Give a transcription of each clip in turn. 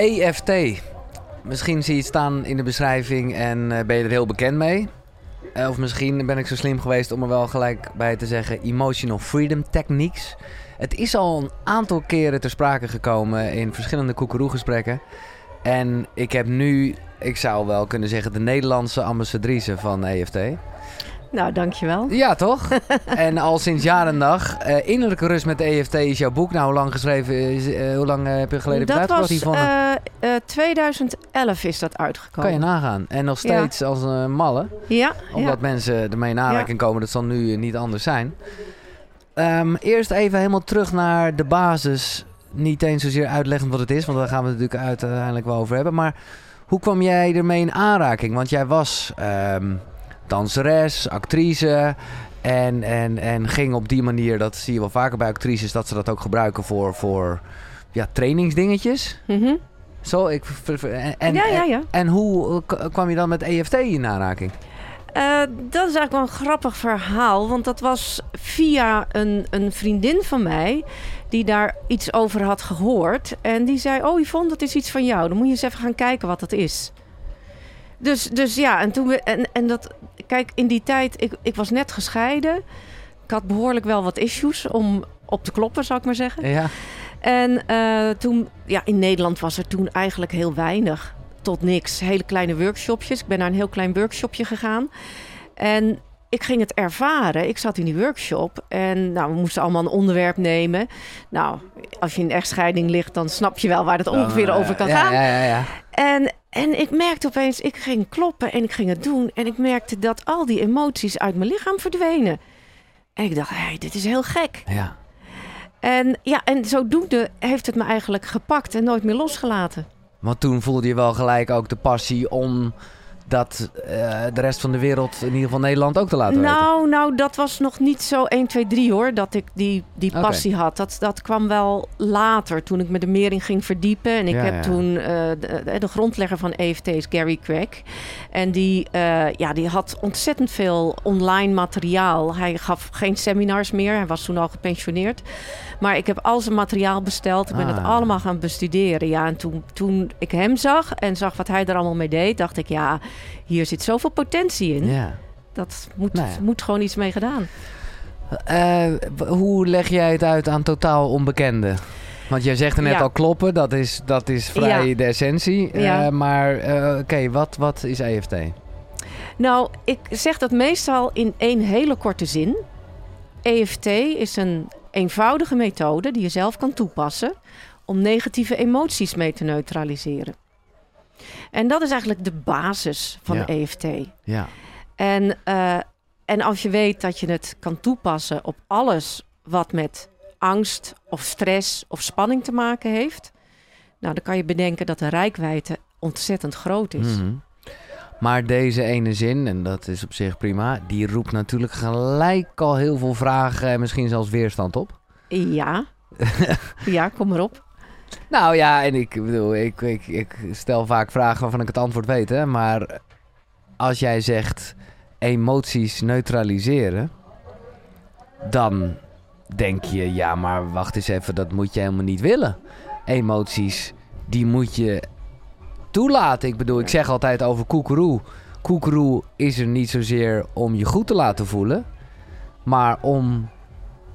EFT. Misschien zie je het staan in de beschrijving en eh, ben je er heel bekend mee. Eh, of misschien ben ik zo slim geweest om er wel gelijk bij te zeggen Emotional Freedom Techniques. Het is al een aantal keren ter sprake gekomen in verschillende koekeroegesprekken. En ik heb nu, ik zou wel kunnen zeggen, de Nederlandse ambassadrice van EFT. Nou, dankjewel. Ja, toch? en al sinds jaar en dag. eh, innerlijke rust met EFT is jouw boek. Nou, hoe lang geschreven is, eh, hoe lang eh, heb je geleden dat uitgebracht was hiervan? eh, eh, 2011 is dat uitgekomen. kan je nagaan. En nog Ja. steeds als een malle. Ja, Omdat ja. mensen ermee in aanraking komen. Dat zal nu niet anders zijn. Ehm, eerst even helemaal terug naar de basis. Niet eens zozeer uitleggend wat het is. Want daar gaan we het natuurlijk uiteindelijk wel over hebben. Maar hoe kwam jij ermee in aanraking? Want jij was ehm, danseres, actrice. En, en, en ging op die manier, dat zie je wel vaker bij actrices, dat ze dat ook gebruiken voor, voor ja, trainingsdingetjes. Mhm. Zo, ik, en, en, ja, ja, ja. en hoe eh, kwam je dan met EFT in aanraking? Eh, dat is eigenlijk wel een grappig verhaal. Want dat was via een, een vriendin van mij. Die daar iets over had gehoord. En die zei: Oh, Yvonne, dat is iets van jou. Dan moet je eens even gaan kijken wat dat is. Dus, dus ja, en toen we. En, en dat. Kijk, in die tijd. Ik, ik was net gescheiden. Ik had behoorlijk wel wat issues om op te kloppen, zou ik maar zeggen. Ja. En eh, toen, ja, in Nederland was er toen eigenlijk heel weinig tot niks. Hele kleine workshopjes. Ik ben naar een heel klein workshopje gegaan. En ik ging het ervaren. Ik zat in die workshop en nou, we moesten allemaal een onderwerp nemen. Nou, als je in echtscheiding ligt, dan snap je wel waar het ongeveer eh, over kan gaan. Ja, ja, ja. En, en ik merkte opeens, ik ging kloppen en ik ging het doen. En ik merkte dat al die emoties uit mijn lichaam verdwenen. En ik dacht, hey, dit is heel gek. ja. En ja, en zodoende heeft het me eigenlijk gepakt en nooit meer losgelaten. Want toen voelde je wel gelijk ook de passie om dat eh, de rest van de wereld, in ieder geval Nederland, ook te laten weten. Nou, nou, dat was nog niet zo 1, 2, 3 hoor, dat ik die, die passie had. Dat, dat kwam wel later, toen ik me meer in ging verdiepen. En ik Ja, heb ja. toen, eh, de, de grondlegger van EFT is Gary Craig. En die, eh, ja, die had ontzettend veel online materiaal. Hij gaf geen seminars meer, hij was toen al gepensioneerd. Maar ik heb al zijn materiaal besteld. Ik ben het Ah. allemaal gaan bestuderen. Ja, en toen, toen ik hem zag en zag wat hij er allemaal mee deed, dacht ik, ja, hier zit zoveel potentie in. Ja. Dat moet, Nou ja. moet gewoon iets mee gedaan. W- hoe leg jij het uit aan totaal onbekenden? Want jij zegt er net Ja. al kloppen, dat is, dat is vrij Ja. de essentie. Eh, maar eh, oké, wat, wat is EFT? Nou, ik zeg dat meestal in één hele korte zin. EFT is een eenvoudige methode die je zelf kan toepassen om negatieve emoties mee te neutraliseren. En dat is eigenlijk de basis van Ja. EFT. Ja. En, eh, en als je weet dat je het kan toepassen op alles wat met angst of stress of spanning te maken heeft, nou, dan kan je bedenken dat de rijkwijde ontzettend groot is. Mhm. Maar deze ene zin, en dat is op zich prima, die roept natuurlijk gelijk al heel veel vragen en misschien zelfs weerstand op. Ja. ja, kom maar op. Nou ja, en ik bedoel, ik, ik, ik stel vaak vragen waarvan ik het antwoord weet, hè. Maar als jij zegt emoties neutraliseren, dan denk je, ja, maar wacht eens even, dat moet je helemaal niet willen. Emoties, die moet je toelaten. Ik bedoel, ik zeg altijd over koekeroe. Koekeroe is er niet zozeer om je goed te laten voelen, maar om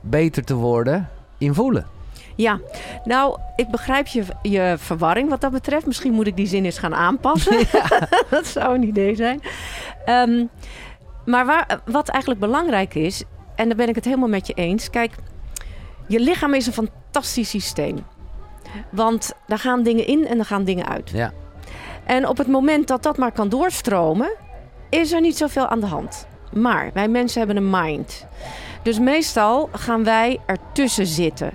beter te worden in voelen. Ja, nou, ik begrijp je, je verwarring wat dat betreft. Misschien moet ik die zin eens gaan aanpassen. dat zou een idee zijn. Ehm, maar waar, wat eigenlijk belangrijk is, en daar ben ik het helemaal met je eens. Kijk, je lichaam is een fantastisch systeem. Want daar gaan dingen in en er gaan dingen uit. Ja. En op het moment dat dat maar kan doorstromen, is er niet zoveel aan de hand. Maar wij mensen hebben een mind. Dus meestal gaan wij ertussen zitten.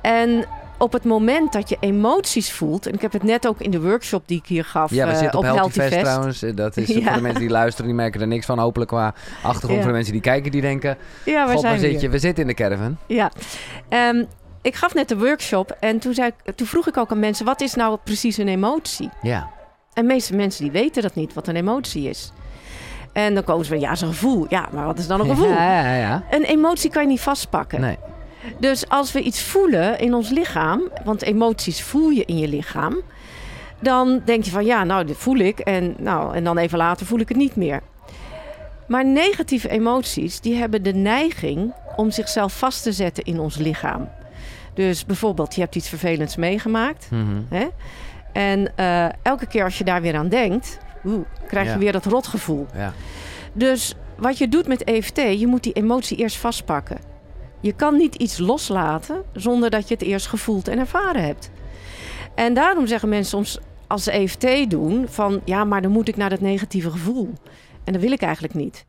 En op het moment dat je emoties voelt, en ik heb het net ook in de workshop die ik hier gaf Ja, we eh, zitten op, Healthy Fest, Fest. trouwens. Eh, Dat is Ja. voor de mensen die luisteren, die merken er niks van. Hopelijk qua achtergrond. Ja. Voor de mensen die kijken, die denken... Ja, waar God, zijn we zit je? We zitten in de caravan. Ja. Ehm, ik gaf net de workshop en toen, zei ik, toen vroeg ik ook aan mensen, wat is nou precies een emotie? Ja. En de meeste mensen die weten dat niet, wat een emotie is. En dan komen ze van, ja, zo'n gevoel. Ja, maar wat is dan een gevoel? Ja, ja, ja. Een emotie kan je niet vastpakken. Nee. Dus als we iets voelen in ons lichaam, want emoties voel je in je lichaam, dan denk je van ja, nou, dit voel ik en, nou, en dan even later voel ik het niet meer. Maar negatieve emoties, die hebben de neiging om zichzelf vast te zetten in ons lichaam. Dus bijvoorbeeld, je hebt iets vervelends meegemaakt. Mhm. Hè? En eh, elke keer als je daar weer aan denkt, oeh, krijg je Ja. weer dat rotgevoel. Ja. Dus wat je doet met EFT, je moet die emotie eerst vastpakken. Je kan niet iets loslaten zonder dat je het eerst gevoeld en ervaren hebt. En daarom zeggen mensen soms als ze EFT doen van ja, maar dan moet ik naar dat negatieve gevoel. En dat wil ik eigenlijk niet.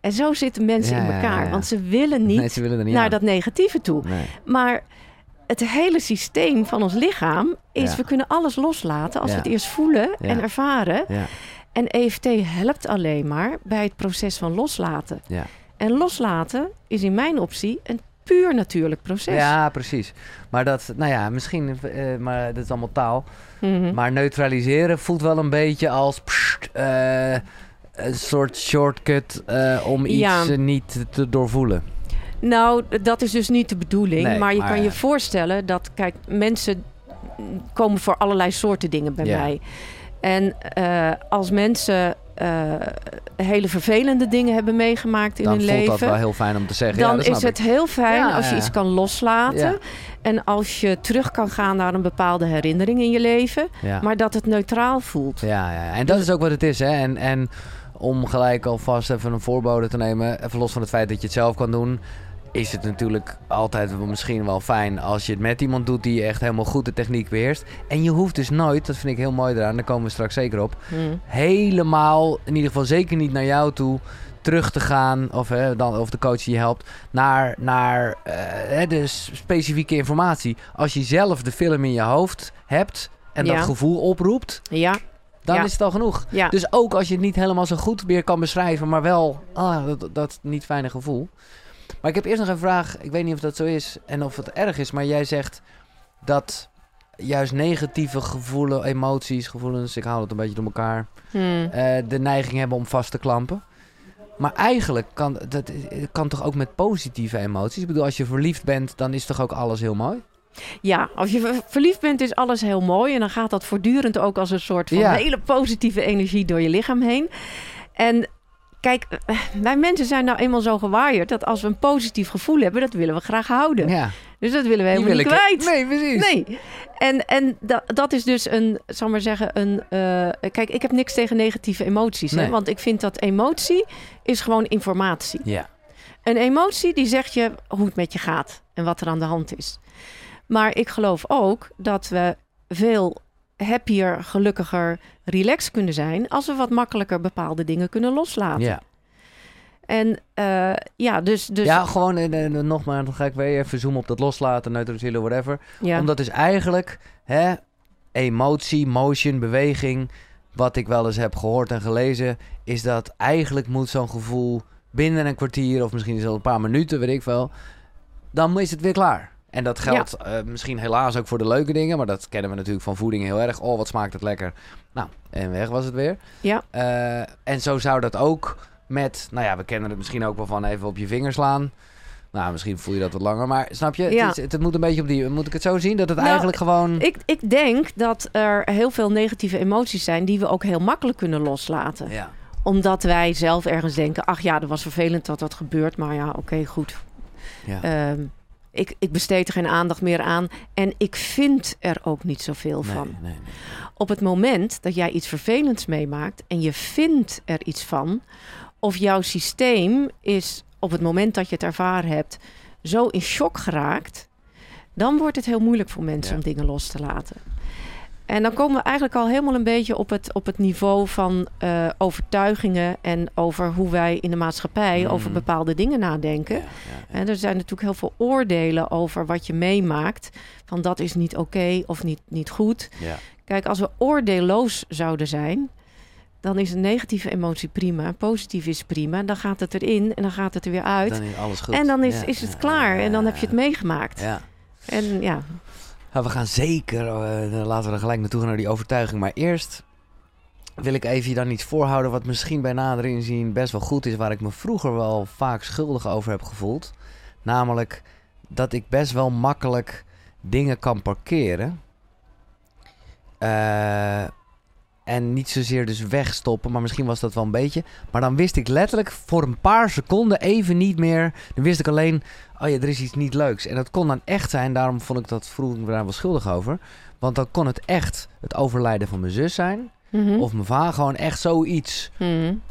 En zo zitten mensen Ja, in elkaar, ja. want ze willen niet Nee, ze willen niet naar aan. dat negatieve toe. Nee. Maar het hele systeem van ons lichaam is, we kunnen alles loslaten als we het eerst voelen en ervaren. En EFT helpt alleen maar bij het proces van loslaten. Ja. En loslaten is in mijn optie een puur natuurlijk proces. ja, precies. Maar dat, nou ja, misschien, eh, maar dat is allemaal taal. Mhm. Maar neutraliseren voelt wel een beetje als pssst, eh, een soort shortcut eh, om iets Ja. niet te doorvoelen. Nou, dat is dus niet de bedoeling. Nee, maar je maar kan je voorstellen dat, kijk, mensen komen voor allerlei soorten dingen bij Ja. mij. En als mensen eh, hele vervelende dingen hebben meegemaakt in Dan hun voelt leven. dat wel heel fijn om te zeggen. ja, dan is het ik. heel fijn Ja, als je ja. iets kan loslaten. Ja. En als je terug kan gaan naar een bepaalde herinnering in je leven. Ja. Maar dat het neutraal voelt. Ja, ja, en dat is ook wat het is. Hè? En, en om gelijk alvast even een voorbode te nemen, even los van het feit dat je het zelf kan doen, is het natuurlijk altijd misschien wel fijn als je het met iemand doet die echt helemaal goed de techniek beheerst. En je hoeft dus nooit, dat vind ik heel mooi eraan, daar komen we straks zeker op, Hmm. helemaal, in ieder geval zeker niet naar jou toe, terug te gaan, of, hè, dan, of de coach die je helpt, naar, naar eh, hè, de specifieke informatie. Als je zelf de film in je hoofd hebt en Ja. dat gevoel oproept, Ja, dan Ja. is het al genoeg. Dus ook als je het niet helemaal zo goed meer kan beschrijven, maar wel ah, dat, dat niet fijne gevoel. Maar ik heb eerst nog een vraag. Ik weet niet of dat zo is en of het erg is, maar jij zegt dat juist negatieve gevoelens, emoties, gevoelens, ik haal het een beetje door elkaar, Hmm. eh, de neiging hebben om vast te klampen. Maar eigenlijk kan dat kan toch ook met positieve emoties. Ik bedoel, als je verliefd bent, dan is toch ook alles heel mooi. Ja, als je ver- verliefd bent is alles heel mooi. En dan gaat dat voortdurend ook als een soort van Ja. hele positieve energie door je lichaam heen. En kijk, eh, wij mensen zijn nou eenmaal zo gewaaid dat als we een positief gevoel hebben, dat willen we graag houden. Ja, Dus dat willen we helemaal wil niet ik- kwijt. Nee, precies. Nee. En, en dat, dat is dus een, zal maar zeggen, een. eh, kijk, ik heb niks tegen negatieve emoties. Hè? Want ik vind dat emotie is gewoon informatie. Ja, Een emotie die zegt je hoe het met je gaat en wat er aan de hand is. Maar ik geloof ook dat we veel happier, gelukkiger, relaxed kunnen zijn als we wat makkelijker bepaalde dingen kunnen loslaten. ja. En eh, ja, dus, dus ja, gewoon en, en, nogmaals, dan ga ik weer even zoomen op dat loslaten, neutraliseren, whatever. ja. Omdat dus eigenlijk hè, emotie, motion, beweging, wat ik wel eens heb gehoord en gelezen, is dat eigenlijk moet zo'n gevoel binnen een kwartier of misschien zelfs een paar minuten, weet ik wel, dan is het weer klaar. En dat geldt eh, misschien helaas ook voor de leuke dingen, maar dat kennen we natuurlijk van voeding heel erg. Oh, wat smaakt het lekker. Nou, en weg was het weer. Ja. Eh, en zo zou dat ook met, nou ja, we kennen het misschien ook wel van even op je vinger slaan. Nou, misschien voel je dat wat langer, maar snap je? Ja. Het, is- het, moet een beetje op die. Moet ik het zo zien dat het Nou, eigenlijk gewoon. Ik, ik denk dat er heel veel negatieve emoties zijn die we ook heel makkelijk kunnen loslaten. Ja. Omdat wij zelf ergens denken, ach ja, dat was vervelend dat dat gebeurt, maar ja, oké, goed. Ja. Ehm, ik, ik besteed er geen aandacht meer aan en ik vind er ook niet zoveel nee, van. nee, nee. Op het moment dat jij iets vervelends meemaakt en je vindt er iets van, of jouw systeem is op het moment dat je het ervaren hebt zo in shock geraakt, dan wordt het heel moeilijk voor mensen Ja. om dingen los te laten. En dan komen we eigenlijk al helemaal een beetje op het, op het niveau van eh, overtuigingen en over hoe wij in de maatschappij Mhm. over bepaalde dingen nadenken. Ja, ja, En er zijn natuurlijk heel veel oordelen over wat je meemaakt. Van dat is niet oké of niet, niet goed. ja. Kijk, als we oordeelloos zouden zijn, dan is een negatieve emotie prima. Positief is prima. Dan gaat het erin en dan gaat het er weer uit. Dan is alles goed. en dan is, is het klaar. en dan heb je het meegemaakt. Ja. En ja, Nou, we gaan zeker, eh, laten we er gelijk naartoe gaan naar die overtuiging. Maar eerst wil ik even je dan iets voorhouden wat misschien bij nader inzien best wel goed is. Waar ik me vroeger wel vaak schuldig over heb gevoeld. Namelijk dat ik best wel makkelijk dingen kan parkeren. Eh, en niet zozeer dus wegstoppen, maar misschien was dat wel een beetje. Maar dan wist ik letterlijk voor een paar seconden even niet meer. Dan wist ik alleen, oh ja, er is iets niet leuks. En dat kon dan echt zijn, daarom vond ik dat vroeg ik daar wel schuldig over. Want dan kon het echt het overlijden van mijn zus zijn. Mhm. Of mijn vader, gewoon echt zoiets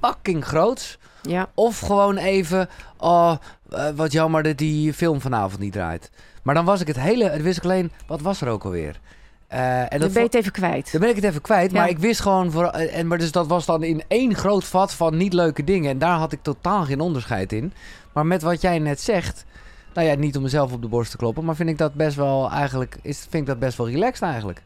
fucking groots. Ja. Of gewoon even, oh, eh, wat jammer dat die film vanavond niet draait. Maar dan was ik het hele, het wist ik alleen, wat was er ook alweer? Eh, en Dan dat ben je het even kwijt. dan ben ik het even kwijt, Ja. maar ik wist gewoon... Voor, eh, en, maar dus dat was dan in één groot vat van niet leuke dingen. En daar had ik totaal geen onderscheid in. Maar met wat jij net zegt... Nou ja, niet om mezelf op de borst te kloppen... maar vind ik dat best wel eigenlijk... Is, vind ik dat best wel relaxed eigenlijk.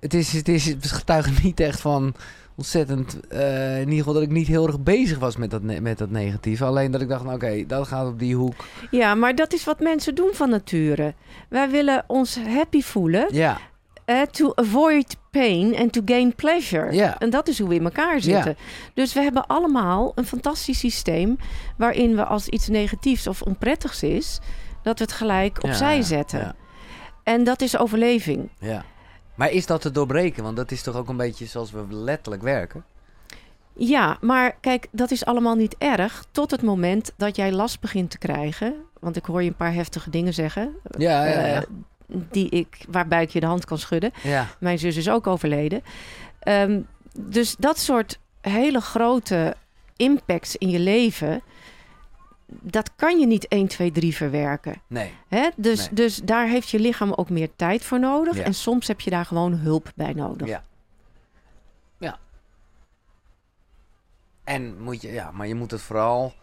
Het is, het is het getuigt niet echt van ontzettend... eh, in ieder geval dat ik niet heel erg bezig was met dat, met dat negatieve. Alleen dat ik dacht, nou, oké, dat gaat op die hoek. Ja, maar dat is wat mensen doen van nature. Wij willen ons happy voelen. Ja, eh, to avoid pain and to gain pleasure. En dat is hoe we in elkaar zitten. Dus we hebben allemaal een fantastisch systeem waarin we als iets negatiefs of onprettigs is, dat we het gelijk opzij ja, zetten. Ja, En dat is overleving. ja. Maar is dat te doorbreken? Want dat is toch ook een beetje zoals we letterlijk werken? Ja, maar kijk, dat is allemaal niet erg tot het moment dat jij last begint te krijgen. Want ik hoor je een paar heftige dingen zeggen. Ja, ja, ja. Die ik, waarbij ik je de hand kan schudden. ja. Mijn zus is ook overleden. Ehm, dus dat soort hele grote impacts in je leven, dat kan je niet 1, 2, 3 verwerken. Nee. Hè? Dus, Nee. dus daar heeft je lichaam ook meer tijd voor nodig. Ja. En soms heb je daar gewoon hulp bij nodig. Ja. Ja. En moet je, ja, maar je moet het vooral.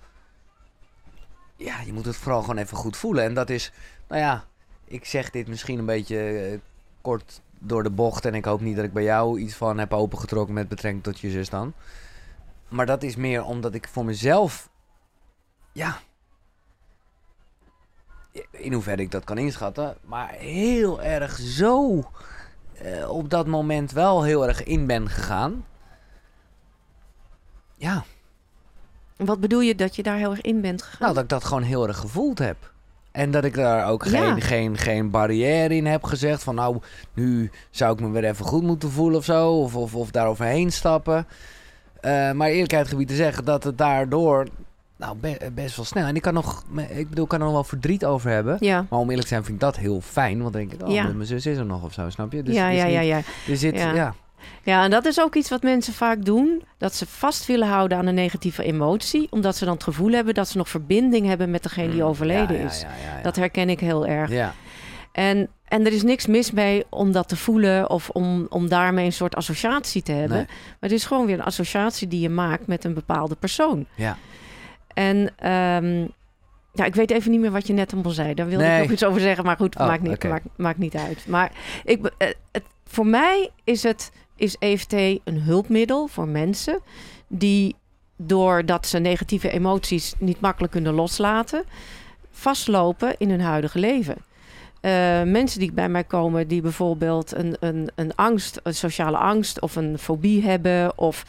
Ja, je moet het vooral gewoon even goed voelen. En dat is, nou ja, ik zeg dit misschien een beetje eh, kort door de bocht. En ik hoop niet dat ik bij jou iets van heb opengetrokken met betrekking tot je zus dan. Maar dat is meer omdat ik voor mezelf, ja, in hoeverre ik dat kan inschatten, maar heel erg zo eh, op dat moment wel heel erg in ben gegaan. Ja, Wat bedoel je dat je daar heel erg in bent gegaan? nou dat ik dat gewoon heel erg gevoeld heb. En dat ik daar ook Ja. geen, geen, geen barrière in heb gezegd van nou, nu zou ik me weer even goed moeten voelen of zo. Of, of, of daar overheen stappen. Eh, maar eerlijkheid gebied te zeggen dat het daardoor nou, be- best wel snel. En ik kan nog, ik bedoel, ik kan er nog wel verdriet over hebben. ja. Maar om eerlijk te zijn vind ik dat heel fijn. Want dan denk ik, oh, Ja. mijn zus is er nog of zo, snap je? Dus ja, is ja, ja, ja. Er zit, Ja. Ja. En dat is ook iets wat mensen vaak doen. Dat ze vast willen houden aan een negatieve emotie. Omdat ze dan het gevoel hebben dat ze nog verbinding hebben met degene die Mm, overleden ja, is. ja, ja, ja. Dat herken ik heel erg. Ja, En, en er is niks mis mee om dat te voelen of om, om daarmee een soort associatie te hebben. Nee. Maar het is gewoon weer een associatie die je maakt met een bepaalde persoon. ja. En ehm, ja, ik weet even niet meer wat je net allemaal zei. Daar wilde Nee. ik nog iets over zeggen, maar goed, Oh, maakt, niet, maakt, maakt niet uit. Maar ik, eh, het, voor mij is, het, is EFT een hulpmiddel voor mensen die doordat ze negatieve emoties niet makkelijk kunnen loslaten, vastlopen in hun huidige leven. Eh, mensen die bij mij komen die bijvoorbeeld een, een, een angst, een sociale angst of een fobie hebben of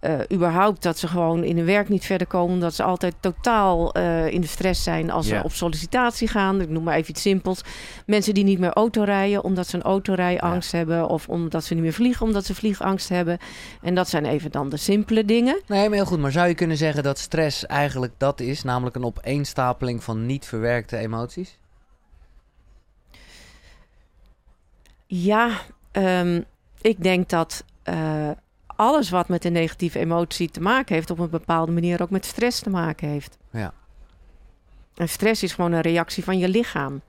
eh, überhaupt dat ze gewoon in hun werk niet verder komen, omdat ze altijd totaal eh, in de stress zijn als ze op sollicitatie gaan. Ik noem maar even iets simpels. Mensen die niet meer auto rijden omdat ze een autorijangst hebben, of omdat ze niet meer vliegen omdat ze vliegangst hebben. En dat zijn even dan de simpele dingen. Nee, maar heel goed. Maar zou je kunnen zeggen dat stress eigenlijk dat is? Namelijk een opeenstapeling van niet verwerkte emoties? Ja, ehm, ik denk dat eh, alles wat met een negatieve emotie te maken heeft, op een bepaalde manier ook met stress te maken heeft. Ja. En stress is gewoon een reactie van je lichaam.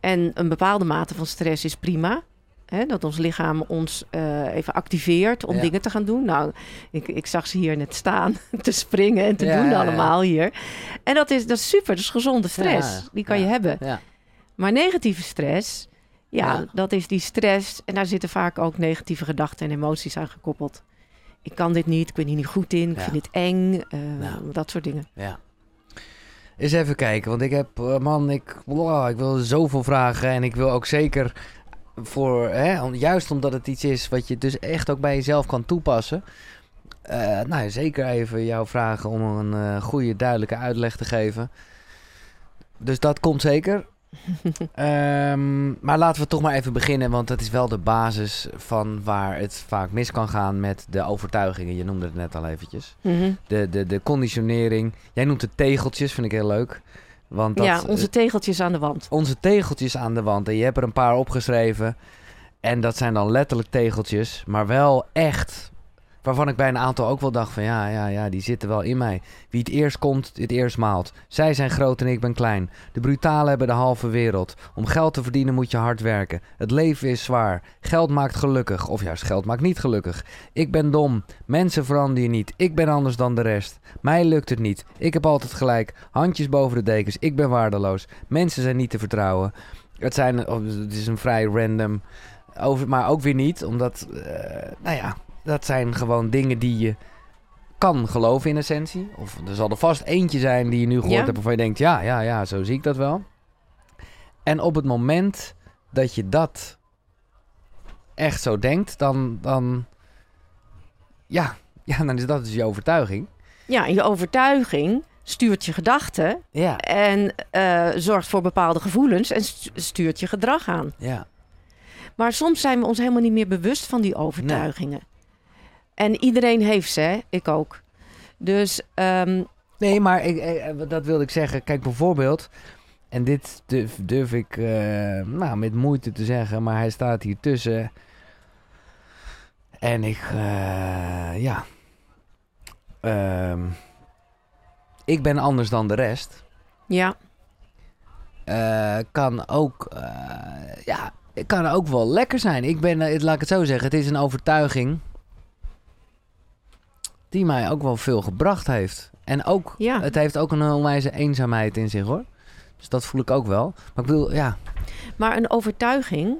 En een bepaalde mate van stress is prima. Hè, dat ons lichaam ons eh, even activeert om Ja. dingen te gaan doen. Nou, ik, ik zag ze hier net staan te springen en te Ja, doen ja, allemaal hier. En dat is, dat is super, dat is gezonde stress. Die kan je hebben. Ja. Maar negatieve stress, ja, Ja. dat is die stress. En daar zitten vaak ook negatieve gedachten en emoties aan gekoppeld. Ik kan dit niet, ik ben hier niet goed in, ik Ja. vind dit eng, eh, Nou. dat soort dingen. ja. Eens even kijken, want ik heb, eh, man, ik, wow, ik wil zoveel vragen. En ik wil ook zeker voor, hè, om- juist omdat het iets is wat je dus echt ook bij jezelf kan toepassen. eh, nou, zeker even jou vragen om een goede, duidelijke uitleg te geven. Dus dat komt zeker. Ehm, maar laten we toch maar even beginnen, want dat is wel de basis van waar het vaak mis kan gaan met de overtuigingen. Je noemde het net al eventjes. Mhm. De, de, de conditionering. Jij noemt het tegeltjes, vind ik heel leuk. Want dat, ja, onze tegeltjes aan de wand. onze tegeltjes aan de wand. En je hebt er een paar opgeschreven. En dat zijn dan letterlijk tegeltjes, maar wel echt. Waarvan ik bij een aantal ook wel dacht van ja, ja, ja, die zitten wel in mij. Wie het eerst komt, het eerst maalt. Zij zijn groot en ik ben klein. De brutalen hebben de halve wereld. Om geld te verdienen moet je hard werken. Het leven is zwaar. Geld maakt gelukkig. Of juist, geld maakt niet gelukkig. Ik ben dom. Mensen veranderen niet. Ik ben anders dan de rest. Mij lukt het niet. Ik heb altijd gelijk. Handjes boven de dekens. Ik ben waardeloos. Mensen zijn niet te vertrouwen. Het, zijn, oh, het is een vrij random over, maar ook weer niet, omdat, eh, nou ja, dat zijn gewoon dingen die je kan geloven in essentie. Of er zal er vast eentje zijn die je nu gehoord Ja. hebt waarvan je denkt, ja, ja, ja, zo zie ik dat wel. En op het moment dat je dat echt zo denkt, dan, dan ja, ja, dan is dat dus je overtuiging. Ja, je overtuiging stuurt je gedachten Ja, en eh, zorgt voor bepaalde gevoelens en stu- stuurt je gedrag aan. ja, Maar soms zijn we ons helemaal niet meer bewust van die overtuigingen. En iedereen heeft ze, hè? ik ook. Dus ehm, Nee, maar ik, eh, dat wilde ik zeggen. Kijk, bijvoorbeeld, en dit durf, durf ik eh, nou, met moeite te zeggen, maar hij staat hier tussen. En ik, eh, ja. Ehm, ik ben anders dan de rest. ja, Eh, kan ook, eh, ja, het kan ook wel lekker zijn. Ik ben, eh, laat ik het zo zeggen, het is een overtuiging die mij ook wel veel gebracht heeft. En ook, Ja. het heeft ook een onwijze eenzaamheid in zich hoor. Dus dat voel ik ook wel. Maar ik bedoel, ja, maar een overtuiging,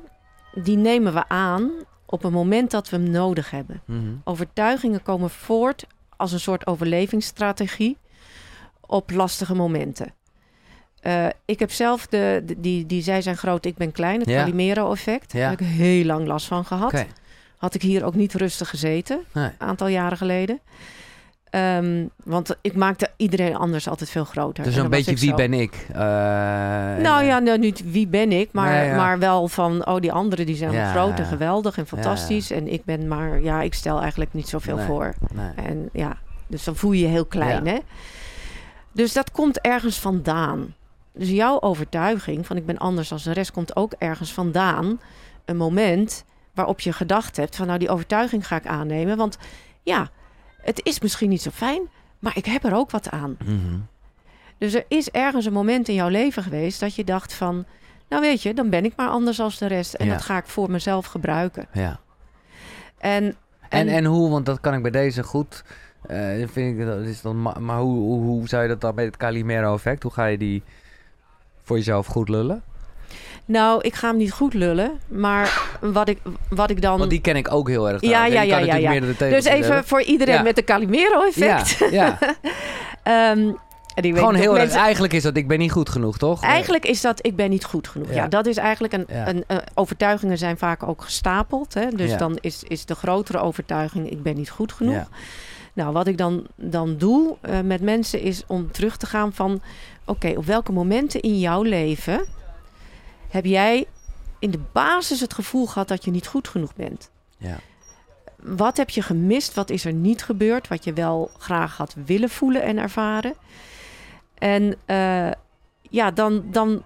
die nemen we aan op het moment dat we hem nodig hebben. mhm. Overtuigingen komen voort als een soort overlevingsstrategie op lastige momenten. Eh, ik heb zelf de, de- die, die zij zijn groot, ik ben klein, het Ja. Calimero-effect. Ja. Daar heb ik heel lang last van gehad. Had ik hier ook niet rustig gezeten, Nee. een aantal jaren geleden. Ehm, want ik maakte iedereen anders altijd veel groter. Dus En een beetje wie zo. ben ik? Eh, Nou ja, nou, niet wie ben ik, maar, Nee, ja. maar wel van, oh, die anderen die zijn Ja. groot en geweldig en fantastisch. En ik ben maar, ja, ik stel eigenlijk niet zoveel Nee. voor. nee. En ja, dus dan voel je je heel klein, hè? Dus dat komt ergens vandaan. Dus jouw overtuiging van ik ben anders dan de rest komt ook ergens vandaan. Een moment waarop je gedacht hebt van nou die overtuiging ga ik aannemen. Want ja, het is misschien niet zo fijn, maar ik heb er ook wat aan. Mhm. Dus er is ergens een moment in jouw leven geweest dat je dacht van... nou weet je, dan ben ik maar anders als de rest. En Ja. dat ga ik voor mezelf gebruiken. Ja. En, En, en, en hoe, want dat kan ik bij deze goed. eh, vind ik, dat is dan, ma- maar hoe, hoe, hoe zou je dat dan met het Calimero-effect? Hoe ga je die voor jezelf goed lullen? Nou, ik ga hem niet goed lullen. Maar wat ik, wat ik dan... Want die ken ik ook heel erg. Ja, ja, ja, ja, ja. dus even voor iedereen met de Calimero-effect. Ja, ja. Ehm, die gewoon heel erg. mensen- Eigenlijk is dat ik ben niet goed genoeg, toch? Eigenlijk is dat ik ben niet goed genoeg. Ja, Ja. dat is eigenlijk een, Ja. een overtuigingen zijn vaak ook gestapeld. Hè? Dus Ja. dan is, is de grotere overtuiging ik ben niet goed genoeg. Nou, wat ik dan, dan doe eh, met mensen is om terug te gaan van... oké, op welke momenten in jouw leven heb jij in de basis het gevoel gehad dat je niet goed genoeg bent? Ja. Wat heb je gemist? Wat is er niet gebeurd? Wat je wel graag had willen voelen en ervaren? En eh, ja, dan, dan...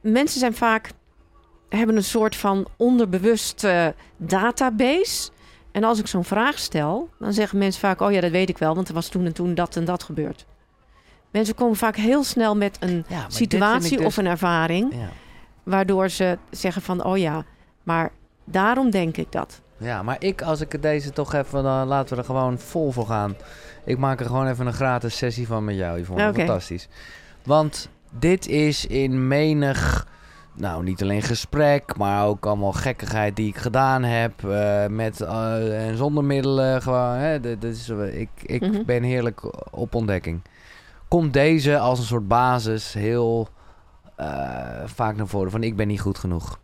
Mensen zijn vaak... hebben een soort van onderbewust eh, database... En als ik zo'n vraag stel, dan zeggen mensen vaak: Oh ja, dat weet ik wel, want er was toen en toen dat en dat gebeurd. Mensen komen vaak heel snel met een Ja, situatie dus- of een ervaring, Ja. Waardoor ze zeggen: van, Oh ja, maar daarom denk ik dat. ja, maar ik, als ik het deze toch even, dan laten we er gewoon vol voor gaan. Ik maak er gewoon even een gratis sessie van met jou. Yvonne. Oké. Fantastisch. Want dit is in menig, nou niet alleen gesprek, maar ook allemaal gekkigheid die ik gedaan heb. eh, met eh, en zonder middelen. Gewoon, hè, dit is, ik ik Mhm. ben heerlijk op ontdekking. Komt deze als een soort basis heel eh, vaak naar voren van ik ben niet goed genoeg.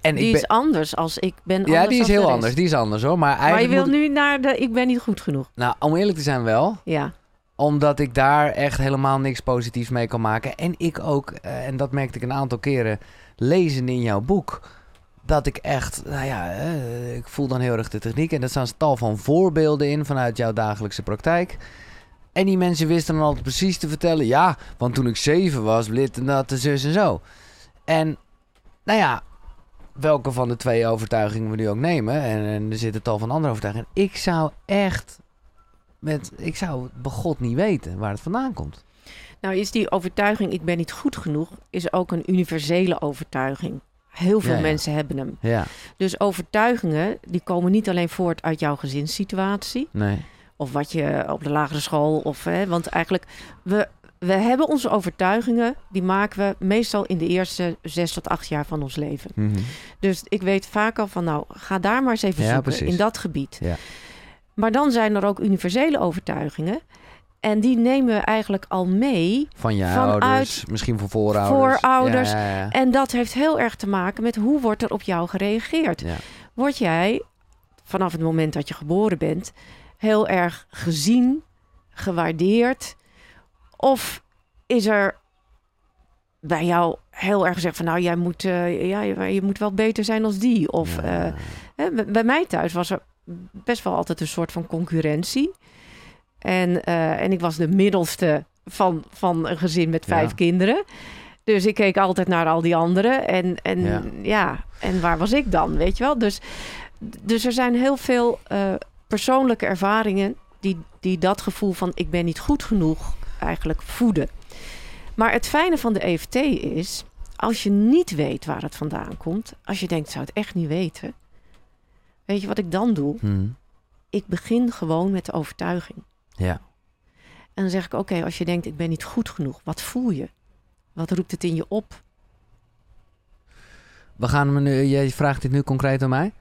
En die ik ben, is anders als ik ben. ja, die is heel anders. Die is anders hoor. Maar Maar je wil moet- nu naar de ik ben niet goed genoeg. Nou, om eerlijk te zijn wel. Ja, Omdat ik daar echt helemaal niks positiefs mee kan maken. En ik ook, eh, en dat merkte ik een aantal keren lezen in jouw boek. Dat ik echt, nou ja, eh, ik voel dan heel erg de techniek. En er staan tal van voorbeelden in vanuit jouw dagelijkse praktijk. En die mensen wisten dan altijd precies te vertellen. Ja, want toen ik zeven was, dit en dat, de zus en zo. En nou ja, welke van de twee overtuigingen we nu ook nemen. En, en er zitten tal van andere overtuigingen. Ik zou echt met, ik zou begot niet weten waar het vandaan komt. Nou, is die overtuiging, ik ben niet goed genoeg, is ook een universele overtuiging. Heel veel Ja, ja. mensen hebben hem. Ja, Dus overtuigingen, die komen niet alleen voort uit jouw gezinssituatie. nee. Of wat je op de lagere school. Of, hè, want eigenlijk, we, we hebben onze overtuigingen, die maken we meestal in de eerste zes tot acht jaar van ons leven. Mhm. Dus ik weet vaak al van, nou, ga daar maar eens even Ja, zoeken precies. in dat gebied. Ja. Maar dan zijn er ook universele overtuigingen. En die nemen we eigenlijk al mee. Van je Vanuit ouders, misschien van voorouders. voorouders. Ja. En dat heeft heel erg te maken met hoe wordt er op jou gereageerd. Word jij vanaf het moment dat je geboren bent heel erg gezien, gewaardeerd? Of is er bij jou heel erg gezegd van nou jij moet, eh, ja, je, je moet wel beter zijn als die? Of Ja. eh, hè, bij- mij thuis was er best wel altijd een soort van concurrentie. En, eh, en ik was de middelste van, van een gezin met vijf Ja. kinderen. Dus ik keek altijd naar al die anderen. En, en Ja. ja. en waar was ik dan, weet je wel? Dus, dus er zijn heel veel persoonlijke ervaringen... Die, die dat gevoel van ik ben niet goed genoeg eigenlijk voeden. Maar het fijne van de EFT is... als je niet weet waar het vandaan komt... als je denkt, ik zou het echt niet weten... weet je wat ik dan doe? Mhm. Ik begin gewoon met de overtuiging. ja. En dan zeg ik, oké, als je denkt, ik ben niet goed genoeg, wat voel je? Wat roept het in je op? We gaan nu, jij vraagt dit nu concreet aan mij?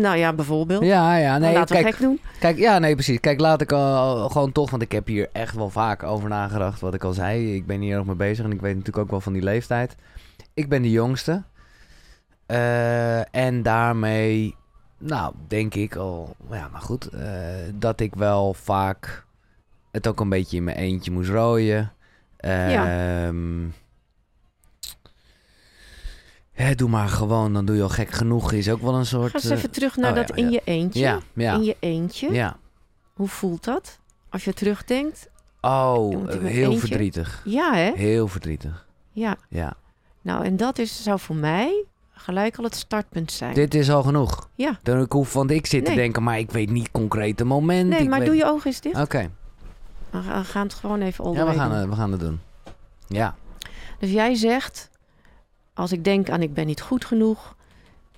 Nou ja, bijvoorbeeld. Ja, ja, nee, Laten we kijk, gek doen. Kijk, ja, nee, precies. Kijk, laat ik al gewoon toch, want ik heb hier echt wel vaak over nagedacht. Wat ik al zei, ik ben hier nog mee bezig en ik weet natuurlijk ook wel van die leeftijd. Ik ben de jongste. Eh, en daarmee, nou, denk ik al, ja, maar goed, eh, dat ik wel vaak het ook een beetje in mijn eentje moest rooien. Ehm, hè, doe maar gewoon, dan doe je al gek genoeg. Is ook wel een soort. Ga eens eh, even terug naar oh, dat ja, in ja. je eentje. ja, ja, In je eentje. ja. Hoe voelt dat? Als je terugdenkt. Oh, eh, heel eentje. verdrietig. Ja, hè? Heel verdrietig. Ja. Ja. Nou, en dat is, zou voor mij gelijk al het startpunt zijn. Dit is al genoeg. Ja. Dan ik hoef, want ik zit te denken, maar ik weet niet concreet het moment. Nee, ik maar weet- doe je ogen eens dicht. Oké. We gaan- we gaan het gewoon even Ja, we gaan, het- we gaan het doen. Ja. Dus jij zegt, als ik denk aan ik ben niet goed genoeg.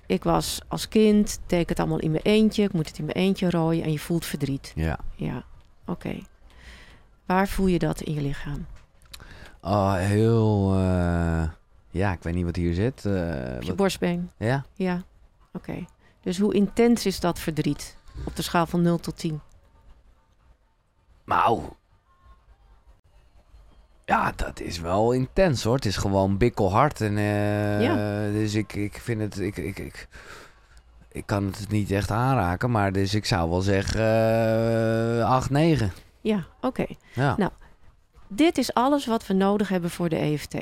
Ik was als kind, ik het allemaal in mijn eentje. Ik moet het in mijn eentje rooien en je voelt verdriet. Ja. Ja, oké. Waar voel je dat in je lichaam? Oh, heel... eh, ja, ik weet niet wat hier zit. eh, Op je wat- borstbeen? ja. Ja, oké. Dus hoe intens is dat verdriet? Op de schaal van 0 tot 10. Nou... Ja, dat is wel intens hoor. Het is gewoon bikkelhard. En, eh, Ja. Dus ik, ik vind het... Ik, ik, ik, ik kan het niet echt aanraken. Maar dus ik zou wel zeggen... eh 8, 9. Ja, oké. Ja. Nou, Dit is alles wat we nodig hebben voor de EFT.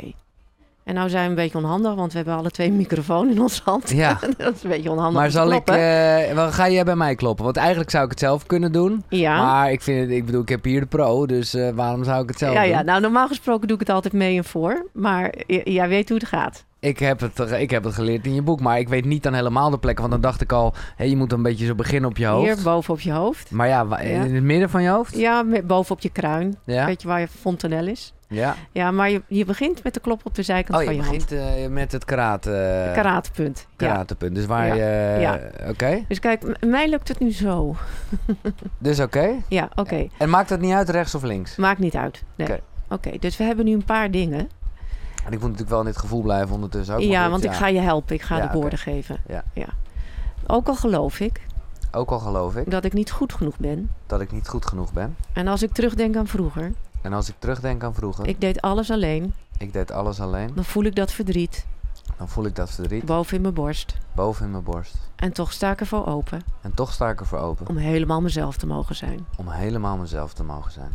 En nou zijn we een beetje onhandig, want we hebben alle twee een microfoon in onze hand. Ja. dat is een beetje onhandig. Maar zal ik, kloppen. eh, wel, ga jij bij mij kloppen? Want eigenlijk zou ik het zelf kunnen doen. ja. Maar ik vind het, ik bedoel, ik heb hier de pro, dus eh, waarom zou ik het zelf ja, doen? ja, nou normaal gesproken doe ik het altijd mee en voor. Maar jij weet hoe het gaat. Ik, heb het, ik heb het geleerd in je boek, maar ik weet niet dan helemaal de plekken. Want dan dacht ik al, je moet een beetje zo beginnen op je hoofd. Hier boven op je hoofd. Maar ja, in het midden van je hoofd? Ja, boven op je kruin. Ja. Weet je waar je fontanel is? Ja. Ja, maar je, je begint met de klop op de zijkant Oh, van je je begint eh, met het karate, hand. Karatepunt. Ja. Dus waar Ja. je... Ja. Oké, Dus kijk, mij lukt het nu zo. dus oké. Ja, oké. En maakt het niet uit rechts of links? Maakt niet uit. Nee. Oké. Oké, dus we hebben nu een paar dingen. En ik moet natuurlijk wel in dit gevoel blijven ondertussen ook. ja, want ik ga je helpen. Ik ga de woorden geven. Ja. Ook al geloof ik Ook al geloof ik dat ik niet goed genoeg ben. dat ik niet goed genoeg ben. En als ik terugdenk aan vroeger, En als ik terugdenk aan vroeger, ik deed alles alleen, ik deed alles alleen, dan voel ik dat verdriet dan voel ik dat verdriet boven in mijn borst. boven in mijn borst. En toch sta ik ervoor open En toch sta ik ervoor open om helemaal mezelf te mogen zijn. om helemaal mezelf te mogen zijn.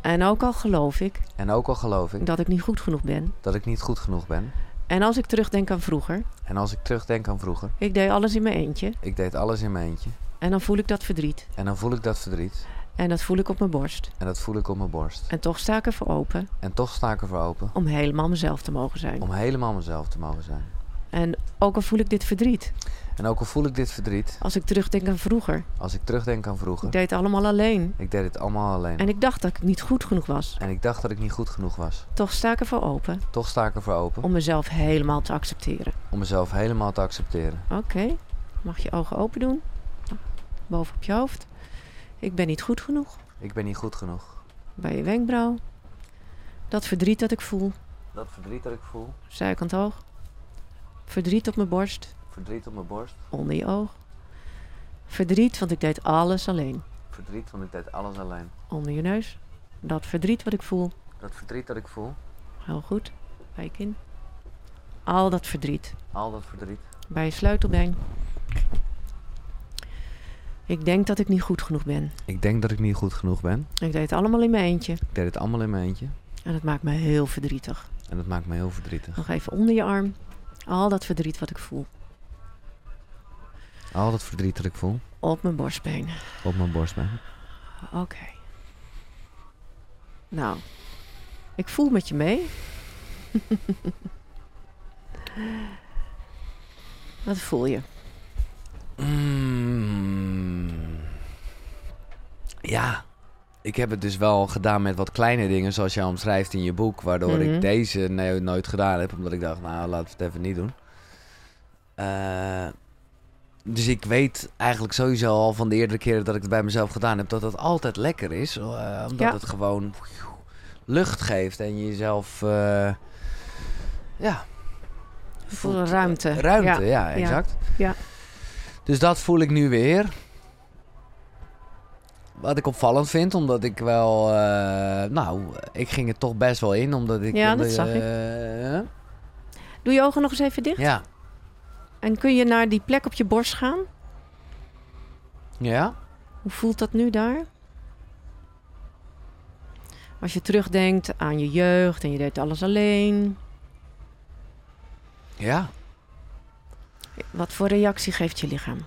En ook al geloof ik En ook al geloof ik dat ik niet goed genoeg ben. dat ik niet goed genoeg ben. En als ik terugdenk aan vroeger, En als ik terugdenk aan vroeger, ik deed alles in mijn eentje. ik deed alles in mijn eentje. En dan voel ik dat verdriet. En dan voel ik dat verdriet. En dat voel ik op mijn borst. En dat voel ik op mijn borst. En toch sta ik ervoor open En toch sta ik ervoor open om helemaal mezelf te mogen zijn. om helemaal mezelf te mogen zijn. En ook al voel ik dit verdriet, En ook al voel ik dit verdriet, als ik terugdenk aan vroeger, als ik terugdenk aan vroeger, ik deed het allemaal alleen. ik deed het allemaal alleen. En ik dacht dat ik niet goed genoeg was. En ik dacht dat ik niet goed genoeg was. Toch sta ik ervoor open Toch sta ik ervoor open om mezelf helemaal te accepteren. om mezelf helemaal te accepteren. Oké, mag je ogen open doen? Boven op je hoofd. Ik ben niet goed genoeg. Ik ben niet goed genoeg. Bij je wenkbrauw. Dat verdriet dat ik voel. Dat verdriet dat ik voel, Zijkant hoog. Verdriet op mijn borst. verdriet op mijn borst, Onder je oog. Verdriet, want ik deed alles alleen. verdriet want ik deed alles alleen. Onder je neus. Dat verdriet wat ik voel. Dat verdriet dat ik voel, Heel goed. Bij je kin. Al dat verdriet. al dat verdriet. Bij je sleutelbeen. Ik denk dat ik niet goed genoeg ben. Ik denk dat ik niet goed genoeg ben. Ik deed het allemaal in mijn eentje. Ik deed het allemaal in mijn eentje. En dat maakt me heel verdrietig. En dat maakt me heel verdrietig. Nog even onder je arm. Al dat verdriet wat ik voel. Al dat verdriet dat ik voel Op mijn borstbeen. op mijn borstbeen. Oké. Nou, ik voel met je mee. Wat voel je? Mm. Ja, ik heb het dus wel gedaan met wat kleine dingen, zoals jij omschrijft in je boek, waardoor Mhm. ik deze nee, nooit gedaan heb, omdat ik dacht, nou, laten we het even niet doen. Eh, dus ik weet eigenlijk sowieso al van de eerdere keren dat ik het bij mezelf gedaan heb, dat het altijd lekker is, eh, omdat Ja. het gewoon lucht geeft en je jezelf, eh, ja, voelt- ruimte. Ruimte, Ja. ja, exact. Ja. Dus dat voel ik nu weer. Wat ik opvallend vind, omdat ik wel... eh, nou, ik ging er toch best wel in, omdat ik... Ja, dat zag ik. eh, Doe je ogen nog eens even dicht. Ja. En kun je naar die plek op je borst gaan? Ja? Hoe voelt dat nu daar? Als je terugdenkt aan je jeugd en je deed alles alleen. Ja. Wat voor reactie geeft je lichaam?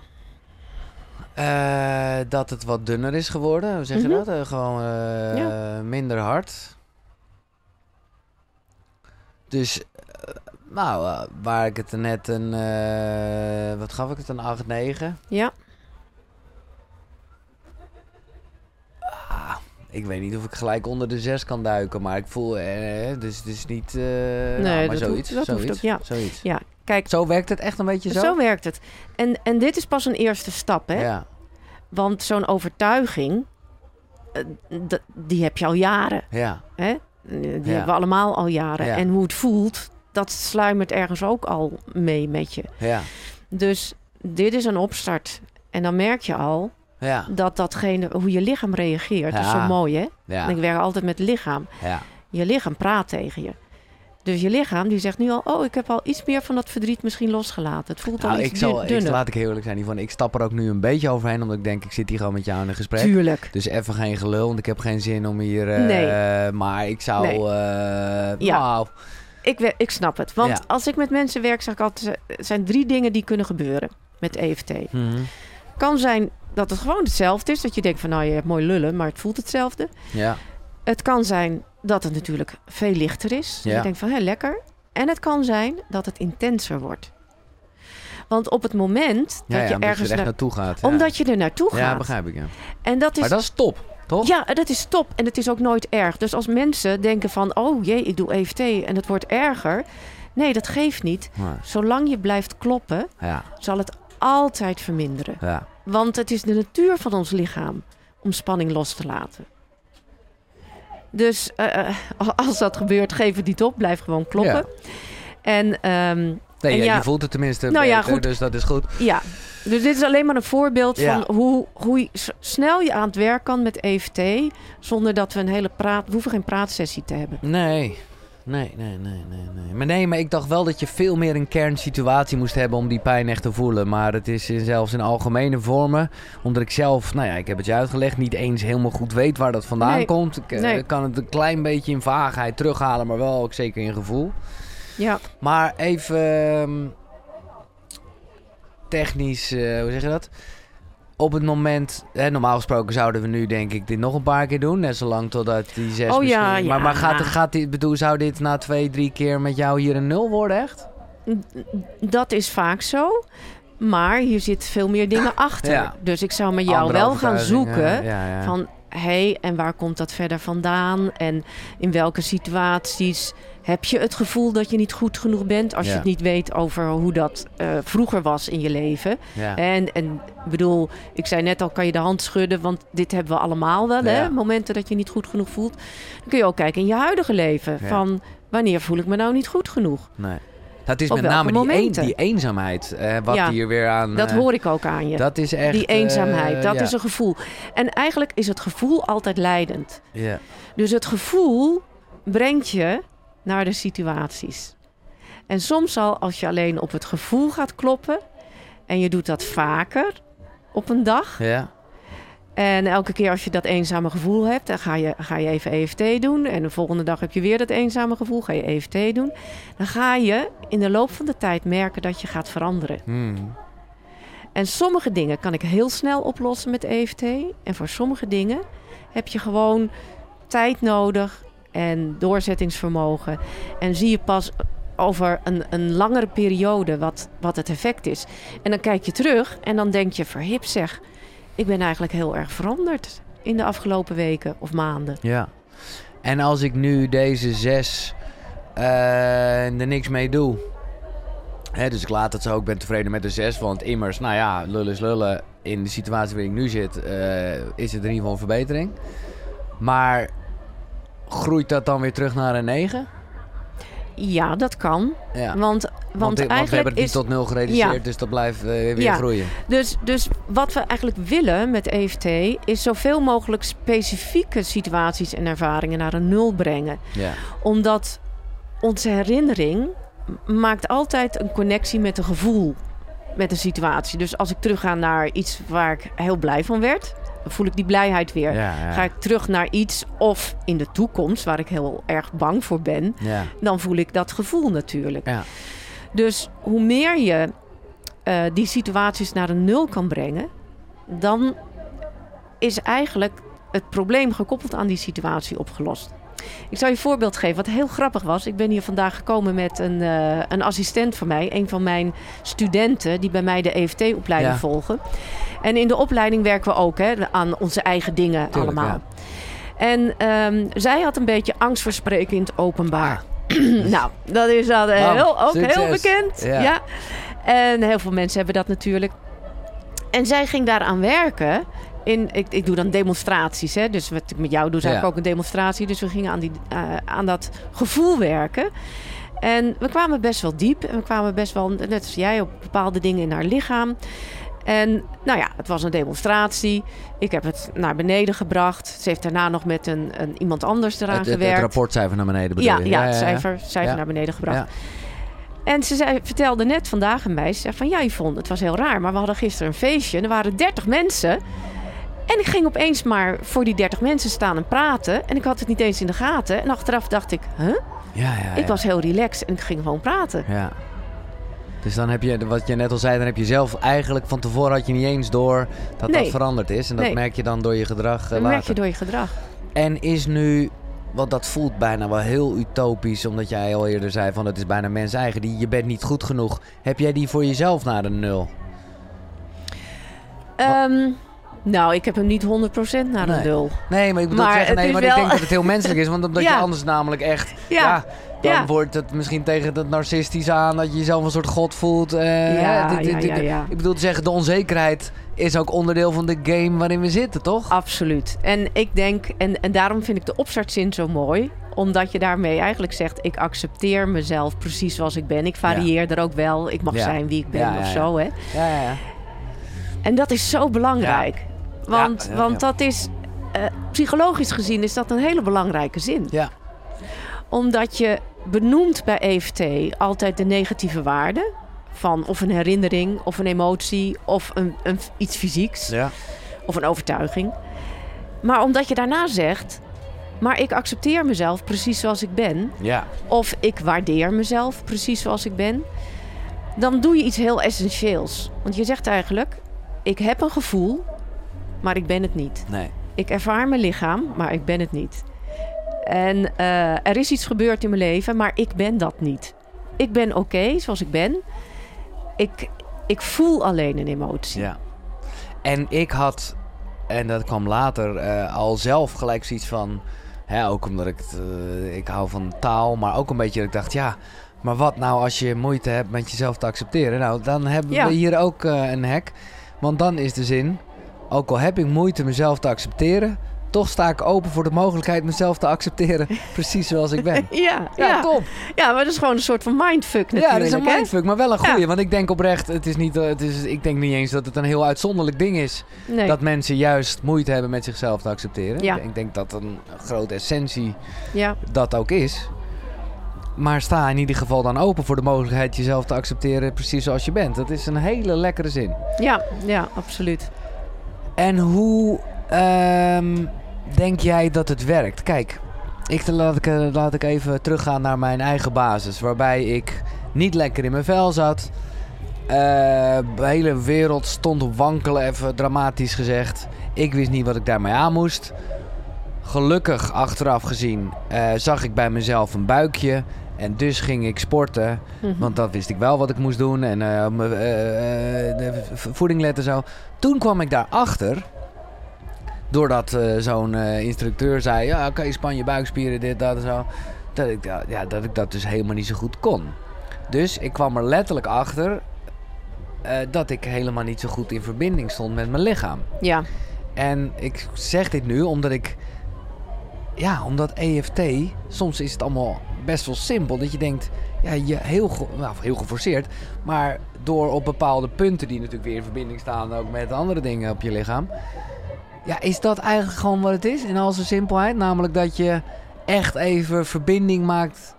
Eh, dat het wat dunner is geworden, hoe zeg je Mhm. dat? Eh, gewoon eh, minder hard. Dus, nou, waar ik het net een... wat gaf ik het, een 8, 9? Ja, ik weet niet of ik gelijk onder de 6 kan duiken, maar ik voel... Eh, dus het is niet... eh nou, maar dat zoiets. hoeft- zoiets, ook, ja. zoiets. ja. Kijk, Zo werkt het echt een beetje zo? zo, werkt het. En, en dit is pas een eerste stap, hè? Ja, Want zo'n overtuiging, eh, die heb je al jaren, ja, hè? Die Ja. hebben we allemaal al jaren. Ja. En hoe het voelt, dat sluimert ergens ook al mee met je. ja, Dus dit is een opstart. En dan merk je al ja, dat datgene, hoe je lichaam reageert, dat is zo mooi, hè? ja, ik werk altijd met het lichaam. ja. Je lichaam praat tegen je. Dus je lichaam die zegt nu al, oh, ik heb al iets meer van dat verdriet misschien losgelaten. Het voelt al Nou, iets ik zal, dun- ik, dunner. laat ik heel eerlijk zijn, Yvonne. Ik stap er ook nu een beetje overheen, omdat ik denk, ik zit hier gewoon met jou in een gesprek. Tuurlijk. Dus even geen gelul, want ik heb geen zin om hier... eh, Nee. Maar ik zou... Nee. eh, Ja. nou, Ik, ik snap het. Want Ja. als ik met mensen werk, zeg ik altijd, er zijn drie dingen die kunnen gebeuren met EFT. mhm. Kan zijn dat het gewoon hetzelfde is. Dat je denkt van, nou, je hebt mooi lullen, maar het voelt hetzelfde. Ja, Het kan zijn dat het natuurlijk veel lichter is. Ja. je denkt van, hé, lekker. En het kan zijn dat het intenser wordt. Want op het moment dat ja, je ergens... er naar- naartoe gaat. omdat je er naartoe gaat. Ja, begrijp ik, ja. En dat is Maar dat is top, toch? Ja, dat is top. En het is ook nooit erg. Dus als mensen denken van, oh jee, ik doe EFT en het wordt erger. Nee, dat geeft niet. Maar, Zolang je blijft kloppen, zal het altijd verminderen. ja, Want het is de natuur van ons lichaam om spanning los te laten. Dus eh, eh, als dat gebeurt, geef het niet op. Blijf gewoon kloppen. Ja. En ehm, Nee, En ja, ja- je voelt het tenminste Nou ja, goed. dus dat is goed. ja, dus dit is alleen maar een voorbeeld van hoe, hoe je snel je aan het werk kan met EFT. Zonder dat we een hele praat... We hoeven geen praatsessie te hebben. Nee, Nee, nee, nee, nee, nee. Maar nee, maar ik dacht wel dat je veel meer een kernsituatie moest hebben om die pijn echt te voelen. Maar het is in- zelfs in algemene vormen, omdat ik zelf, nou ja, ik heb het je uitgelegd, niet eens helemaal goed weet waar dat vandaan Nee, komt. Ik eh, nee. kan het een klein beetje in vaagheid terughalen, maar wel ook zeker in gevoel. Ja, Maar even ehm, technisch, eh, hoe zeg je dat? Op het moment, hè, normaal gesproken zouden we nu denk ik dit nog een paar keer doen. Net zolang totdat die zes Oh ja, misschien- Maar, ja. maar gaat, gaat dit, bedoel, zou dit na twee, drie keer met jou hier een nul worden echt? dat is vaak zo. Maar hier zit veel meer dingen achter. Ja. Dus ik zou met jou Andere wel gaan zoeken Ja, ja. van... hé, hey, en waar komt dat verder vandaan? En in welke situaties heb je het gevoel dat je niet goed genoeg bent... als Ja. je het niet weet over hoe dat eh, vroeger was in je leven? ja. En, en bedoel, ik zei net al, kan je de hand schudden, want dit hebben we allemaal wel, Ja. hè? Momenten dat je niet goed genoeg voelt. Dan kun je ook kijken in je huidige leven. Van wanneer voel ik me nou niet goed genoeg? Nee. Dat is Op met name die, een, die eenzaamheid. eh, wat Ja, hier weer aan... Dat eh, hoor ik ook aan je. Dat is echt... Die eenzaamheid, eh, dat ja. is een gevoel. En eigenlijk is het gevoel altijd leidend. Ja. Dus het gevoel brengt je naar de situaties. En soms al als je alleen op het gevoel gaat kloppen en je doet dat vaker op een dag. Ja. En elke keer als je dat eenzame gevoel hebt, dan ga je, ga je even EFT doen. En de volgende dag heb je weer dat eenzame gevoel, ga je EFT doen. Dan ga je in de loop van de tijd merken dat je gaat veranderen. Hmm. En sommige dingen kan ik heel snel oplossen met EFT. En voor sommige dingen heb je gewoon tijd nodig en doorzettingsvermogen. En zie je pas over een, een langere periode wat, wat het effect is. En dan kijk je terug en dan denk je, verhip zeg, ik ben eigenlijk heel erg veranderd in de afgelopen weken of maanden. Ja. En als ik nu deze zes eh, er niks mee doe. Hè, dus ik laat het zo, ik ben tevreden met de zes. Want immers, nou ja, lullen is lullen. In de situatie waarin ik nu zit, eh, is het in ieder geval een verbetering. Maar groeit dat dan weer terug naar een 9? Ja, dat kan. Ja. Want, want, want we eigenlijk hebben het is niet tot nul gereduceerd, Ja. dus dat blijft eh, weer Ja. groeien. Dus, dus wat we eigenlijk willen met EFT is zoveel mogelijk specifieke situaties en ervaringen naar een nul brengen. Ja. Omdat onze herinnering maakt altijd een connectie met een gevoel, met een situatie. Dus als ik terugga naar iets waar ik heel blij van werd, voel ik die blijheid weer. Ja, ja. Ga ik terug naar iets of in de toekomst waar ik heel erg bang voor ben, ja. dan voel ik dat gevoel natuurlijk. Ja. Dus hoe meer je eh, die situaties naar een nul kan brengen, dan is eigenlijk het probleem gekoppeld aan die situatie opgelost. Ik zal je een voorbeeld geven wat heel grappig was. Ik ben hier vandaag gekomen met een, eh, een assistent van mij, een van mijn studenten die bij mij de EFT-opleiding Ja. volgen. En in de opleiding werken we ook hè, aan onze eigen dingen Tuurlijk, allemaal. En ehm, zij had een beetje angst voor spreken in het openbaar. nou, dat is dan eh, heel, ook heel bekend. Ja. Ja. En heel veel mensen hebben dat natuurlijk. En zij ging daaraan werken. In, ik, ik doe dan demonstraties. Hè? Dus wat ik met jou doe, is eigenlijk Ja. ook een demonstratie. Dus we gingen aan, die, eh, aan dat gevoel werken. En we kwamen best wel diep. En we kwamen best wel, net als jij, op bepaalde dingen in haar lichaam. En nou ja, het was een demonstratie. Ik heb het naar beneden gebracht. Ze heeft daarna nog met een, een iemand anders eraan Het, het, het gewerkt. rapportcijfer naar beneden bedoel Ja, je? ja, het cijfer, cijfer Ja. naar beneden gebracht. En ze zei, vertelde net vandaag aan mij, ze zei van ja Yvonne, het was heel raar, maar we hadden gisteren een feestje en er waren 30 mensen. En ik ging opeens maar voor die 30 mensen staan en praten. En ik had het niet eens in de gaten. En achteraf dacht ik, huh? Ja, ja, ja. Ik was heel relaxed en ik ging gewoon praten. Ja. Dus dan heb je, wat je net al zei, dan heb je zelf eigenlijk van tevoren had je niet eens door dat dat veranderd is. En dat Nee. merk je dan door je gedrag eh, Dat later. merk je door je gedrag. En is nu, want dat voelt bijna wel heel utopisch, omdat jij al eerder zei van het is bijna mens eigen. Die, je bent niet goed genoeg. Heb jij die voor jezelf naar de nul? Ehm, nou, ik heb hem niet 100% naar Nee. een nul. Nee, maar ik bedoel Maar zeggen, nee, maar wel- ik denk dat het heel menselijk is. Want omdat je Ja. anders namelijk echt, ja, Ja. dan Ja. wordt het misschien tegen dat narcistisch aan, dat je jezelf een soort god voelt. eh, Ja, dit- dit- ja, dit- ja, ja. Ik bedoel te zeggen, de onzekerheid is ook onderdeel van de game waarin we zitten, toch? Absoluut. En ik denk, en, en daarom vind ik de opstartzin zo mooi. Omdat je daarmee eigenlijk zegt, ik accepteer mezelf precies zoals ik ben. Ik varieer er ook wel. Ik mag Ja. zijn wie ik ben Ja, ja, of ja. zo. Hè? Ja, ja, ja. En dat is zo belangrijk. Want, Ja, want dat is, eh, psychologisch gezien is dat een hele belangrijke zin. Ja. Omdat je benoemt bij EFT altijd de negatieve waarde van of een herinnering, of een emotie, of een, een, iets fysieks, Ja. of een overtuiging. Maar omdat je daarna zegt, maar ik accepteer mezelf precies zoals ik ben, Ja. of ik waardeer mezelf precies zoals ik ben, dan doe je iets heel essentieels. Want je zegt eigenlijk, ik heb een gevoel, maar ik ben het niet. Nee. Ik ervaar mijn lichaam, maar ik ben het niet. En eh, er is iets gebeurd in mijn leven, maar ik ben dat niet. Ik ben oké zoals ik ben. Ik, ik voel alleen een emotie. Ja. En ik had, en dat kwam later, eh, al zelf gelijk zoiets van... Hè, ook omdat ik, het, eh, ik hou van taal, maar ook een beetje dat ik dacht... Ja, maar wat nou als je moeite hebt met jezelf te accepteren? Nou, dan hebben Ja. we hier ook een hek. Want dan is de zin, ook al heb ik moeite mezelf te accepteren... Toch sta ik open voor de mogelijkheid mezelf te accepteren, precies zoals ik ben. Ja, Ja, ja. top. ja, maar dat is gewoon een soort van mindfuck natuurlijk. Ja, dat is een hè? mindfuck, maar wel een goeie. Ja. Want ik denk oprecht, het is niet, eh, het is, ik denk niet eens dat het een heel uitzonderlijk ding is. Nee. Dat mensen juist moeite hebben met zichzelf te accepteren. Ja. Ik denk dat een grote essentie ja. dat ook is. Maar sta in ieder geval dan open voor de mogelijkheid jezelf te accepteren precies zoals je bent. Dat is een hele lekkere zin. Ja, ja, absoluut. En hoe ehm, denk jij dat het werkt? Kijk, ik, laat, ik, eh, laat ik even teruggaan naar mijn eigen basis. Waarbij ik niet lekker in mijn vel zat. Eh, de hele wereld stond op wankelen, even dramatisch gezegd. Ik wist niet wat ik daarmee aan moest. Gelukkig, achteraf gezien, eh, zag ik bij mezelf een buikje. En dus ging ik sporten. Mhm. Want dat wist ik wel wat ik moest doen. En v- voeding letten zo. Toen kwam ik daarachter. Doordat zo'n instructeur zei... Ja, oké, span je buikspieren, dit, dat en zo. Dat ik, ja, dat ik dat dus helemaal niet zo goed kon. Dus ik kwam er letterlijk achter... dat ik helemaal niet zo goed in verbinding stond met mijn lichaam. Ja, En ik zeg dit nu omdat ik... Ja, omdat EFT... Soms is het allemaal best wel simpel. Dat je denkt... Ja, je heel, ge- nou, heel geforceerd. Maar door op bepaalde punten... die natuurlijk weer in verbinding staan... ook met andere dingen op je lichaam... Ja, is dat eigenlijk gewoon wat het is? In al zijn simpelheid? Namelijk dat je echt even verbinding maakt...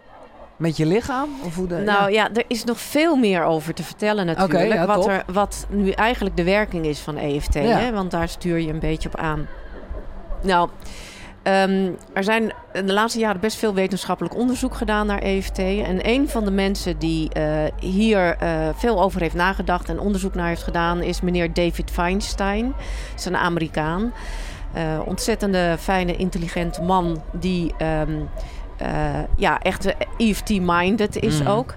met je lichaam? Of hoe de, nou ja. ja. er is nog veel meer over te vertellen natuurlijk. ja, wat, top. er, wat nu eigenlijk de werking is van EFT. Ja. Hè? Want daar stuur je een beetje op aan. Nou, ehm, er zijn in de laatste jaren best veel wetenschappelijk onderzoek gedaan naar EFT. En een van de mensen die eh, hier eh, veel over heeft nagedacht en onderzoek naar heeft gedaan... is meneer David Feinstein. Dat is een Amerikaan. Eh, ontzettende fijne, intelligente man die... ehm, eh, ja, echt EFT-minded is Mhm. ook.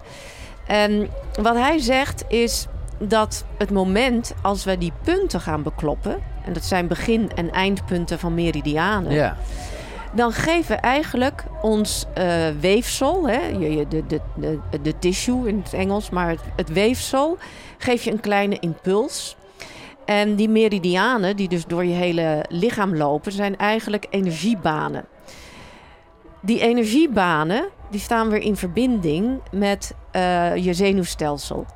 En wat hij zegt is dat het moment als we die punten gaan bekloppen... en dat zijn begin- en eindpunten van meridianen... ja. dan geven we eigenlijk ons eh, weefsel... Hè, je, de, de, de, de tissue in het Engels, maar het, het weefsel... geef je een kleine impuls... En die meridianen, die dus door je hele lichaam lopen, zijn eigenlijk energiebanen. Die energiebanen die staan weer in verbinding met eh, je zenuwstelsel.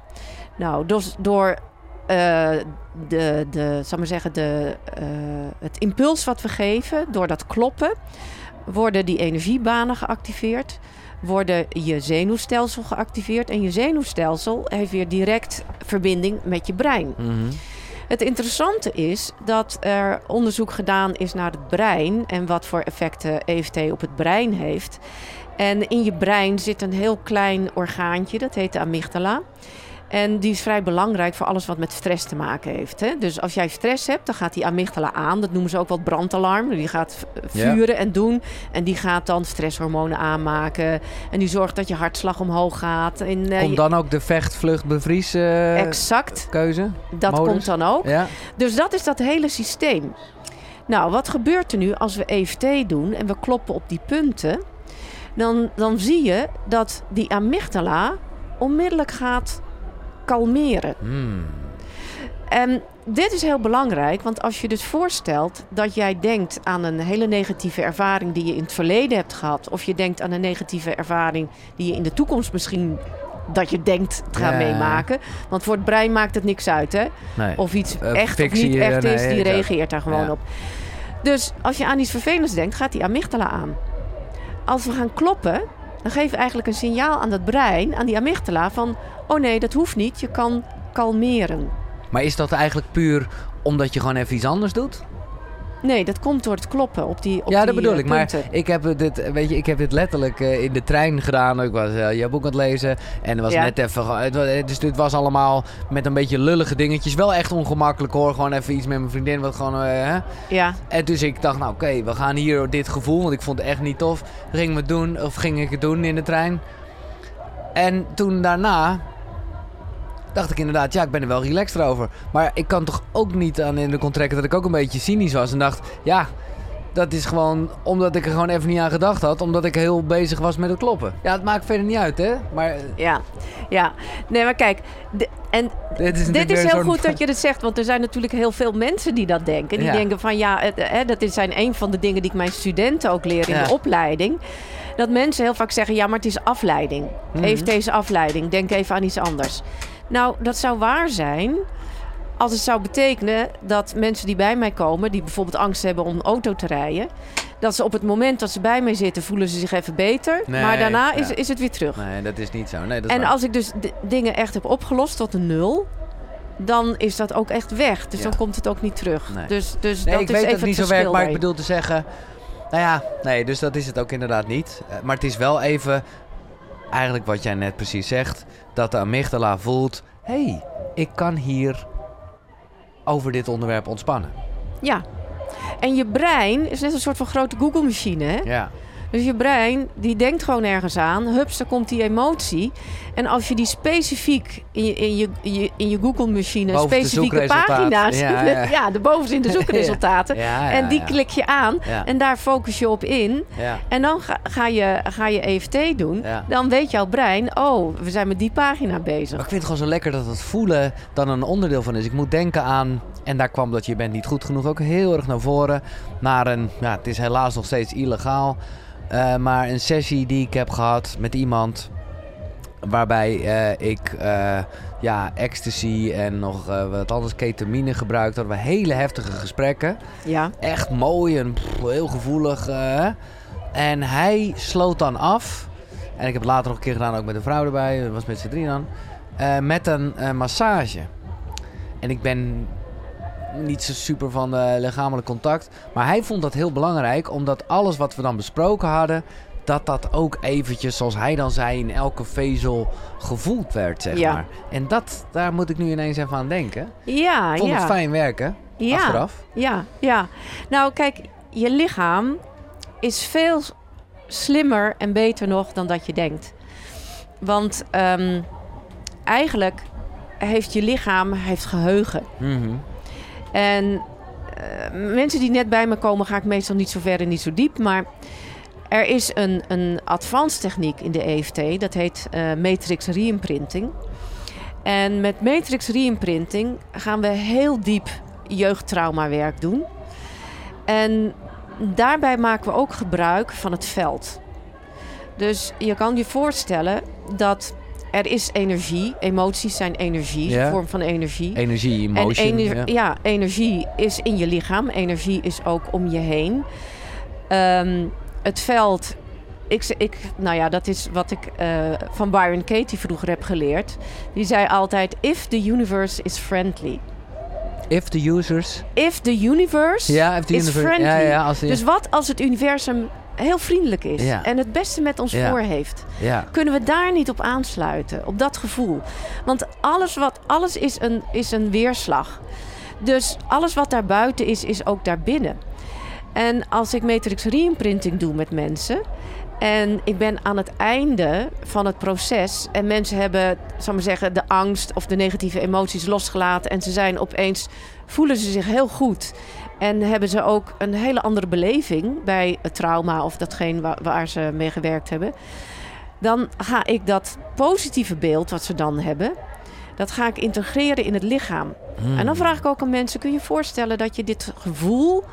Nou, dus door eh, de, de, zal maar zeggen, de, eh, het impuls wat we geven, door dat kloppen, worden die energiebanen geactiveerd. Worden je zenuwstelsel geactiveerd. En je zenuwstelsel heeft weer direct verbinding met je brein. Mhm. Het interessante is dat er onderzoek gedaan is naar het brein en wat voor effecten EFT op het brein heeft. En in je brein zit een heel klein orgaantje, dat heet de amygdala. En die is vrij belangrijk voor alles wat met stress te maken heeft. Hè? Dus als jij stress hebt, dan gaat die amygdala aan. Dat noemen ze ook wel brandalarm. Die gaat v- vuren en doen. En die gaat dan stresshormonen aanmaken. En die zorgt dat je hartslag omhoog gaat. En, eh, Komt je- dan ook de vecht, vlucht, bevries eh, exact, keuze? dat modus? komt dan ook. Ja. Dus dat is dat hele systeem. Nou, wat gebeurt er nu als we EFT doen en we kloppen op die punten? Dan, dan zie je dat die amygdala onmiddellijk gaat kalmeren. Hmm. En dit is heel belangrijk, want als je dus voorstelt dat jij denkt aan een hele negatieve ervaring die je in het verleden hebt gehad, of je denkt aan een negatieve ervaring die je in de toekomst misschien dat je denkt te gaan Ja. meemaken. Want voor het brein maakt het niks uit, hè? Nee. Of iets Eh, echt of niet eh, echt is, nee, die reageert daar gewoon Ja. op. Dus als je aan iets vervelends denkt, gaat die amygdala aan. Als we gaan kloppen dan geef je eigenlijk een signaal aan dat brein, aan die amygdala, van oh nee, dat hoeft niet, je kan kalmeren. Maar is dat eigenlijk puur omdat je gewoon even iets anders doet? Nee, dat komt door het kloppen op die op ja, die, dat bedoel eh, ik. Maar ik heb dit, weet je, ik heb dit letterlijk eh, in de trein gedaan. Ik was je boek aan het lezen en het was Ja. net even. Het dus dit was allemaal met een beetje lullige dingetjes. Wel echt ongemakkelijk hoor. Gewoon even iets met mijn vriendin. Wat gewoon. hè. Ja, En dus ik dacht, nou oké, we gaan hier dit gevoel, want ik vond het echt niet tof. We het doen, of ging ik het doen in de trein. En toen daarna dacht ik inderdaad, ja, ik ben er wel relaxed over. Maar ik kan toch ook niet aan in de contract dat ik ook een beetje cynisch was. En dacht, ja, dat is gewoon omdat ik er gewoon even niet aan gedacht had. Omdat ik heel bezig was met het kloppen. Ja, het maakt verder niet uit, hè. Maar ja, ja. Nee, maar kijk, en dit is, Dit heel goed dat je het zegt, want er zijn natuurlijk heel veel mensen die dat denken. Die Ja. denken van ja, het, hè, dat is zijn een van de dingen die ik mijn studenten ook leer in Ja. de opleiding. Dat mensen heel vaak zeggen, ja, maar het is afleiding. Heeft deze afleiding, denk even aan iets anders. Nou, dat zou waar zijn als het zou betekenen dat mensen die bij mij komen, die bijvoorbeeld angst hebben om auto te rijden, dat ze op het moment dat ze bij mij zitten, voelen ze zich even beter. Nee, maar daarna is, ja. is het weer terug. Nee, dat is niet zo. Nee, dat is En waar. als ik dus dingen echt heb opgelost tot een nul, dan is dat ook echt weg. Dus Ja. dan komt het ook niet terug. Nee. Dus, dus Nee, dat ik is weet even dat het niet zo werkt, maar ik bedoel te zeggen... Nou ja, nee, dus dat is het ook inderdaad niet. Eh, Maar het is wel even, eigenlijk wat jij net precies zegt... dat de amygdala voelt... hé, hey, ik kan hier over dit onderwerp ontspannen. Ja. En je brein is net een soort van grote Google-machine. Hè? Ja, Dus je brein, die denkt gewoon ergens aan. Hups, dan komt die emotie. En als je die specifiek in je, in je, in je, in je Google-machine... Specifieke pagina's... Ja, Ja, ja. de bovenste in de zoekresultaten. ja, en die klik je aan. En daar focus je op in. En dan ga, ga, je, ga je EFT doen. Dan weet jouw brein, oh, we zijn met die pagina bezig. Maar ik vind het gewoon zo lekker dat het voelen dan een onderdeel van is. Ik moet denken aan, en daar kwam dat je bent niet goed genoeg ook heel erg naar voren. Naar een, ja, het is helaas nog steeds illegaal. Eh, maar een sessie die ik heb gehad met iemand. Waarbij eh, ik eh, ja, ecstasy en nog wat anders ketamine gebruikte. Hadden we hele heftige gesprekken. Ja, Echt mooi en pff, heel gevoelig. en hij sloot dan af. En ik heb het later nog een keer gedaan, ook met een vrouw erbij. Dat was met z'n drieën dan. met een massage. En ik ben niet zo super van eh, lichamelijk contact. Maar hij vond dat heel belangrijk, omdat alles wat we dan besproken hadden... dat dat ook eventjes, zoals hij dan zei, in elke vezel gevoeld werd, zeg Ja. maar. En dat, daar moet ik nu ineens even aan denken. ja, Ik vond ja. het fijn werken, ja, achteraf. ja, ja. Nou, kijk, je lichaam is veel slimmer en beter nog dan dat je denkt. Want ehm, eigenlijk heeft je lichaam heeft geheugen. Mhm. En eh, mensen die net bij me komen, ga ik meestal niet zo ver en niet zo diep. Maar er is een, een advanced techniek in de EFT, dat heet eh, matrix reimprinting. En met matrix reimprinting gaan we heel diep jeugdtraumawerk doen. En daarbij maken we ook gebruik van het veld. Dus je kan je voorstellen dat er is energie, emoties zijn energie, Ja. een vorm van energie. Energie, ener- ja. ja. energie is in je lichaam. Energie is ook om je heen. Ehm, het veld. Ik, ik, nou ja, dat is wat ik eh, van Byron Katie vroeger heb geleerd. Die zei altijd: If the universe is friendly. If the users... If the universe Ja, if the is universe... friendly. Ja, ja, als die, Dus wat als het universum heel vriendelijk is Ja. en het beste met ons Ja. voor heeft? ja. Kunnen we daar niet op aansluiten? Op dat gevoel? Want alles, wat, alles is, een, is een weerslag. Dus alles wat daar buiten is, is ook daarbinnen. En als ik matrix reimprinting doe met mensen... en ik ben aan het einde van het proces... en mensen hebben, zal ik maar zeggen, de angst of de negatieve emoties losgelaten... en ze zijn opeens, voelen ze zich heel goed... En hebben ze ook een hele andere beleving bij het trauma of datgene waar, waar ze mee gewerkt hebben dan ga ik dat positieve beeld wat ze dan hebben, dat ga ik integreren in het lichaam. Hmm. En dan vraag ik ook aan mensen: kun je je voorstellen dat je dit gevoel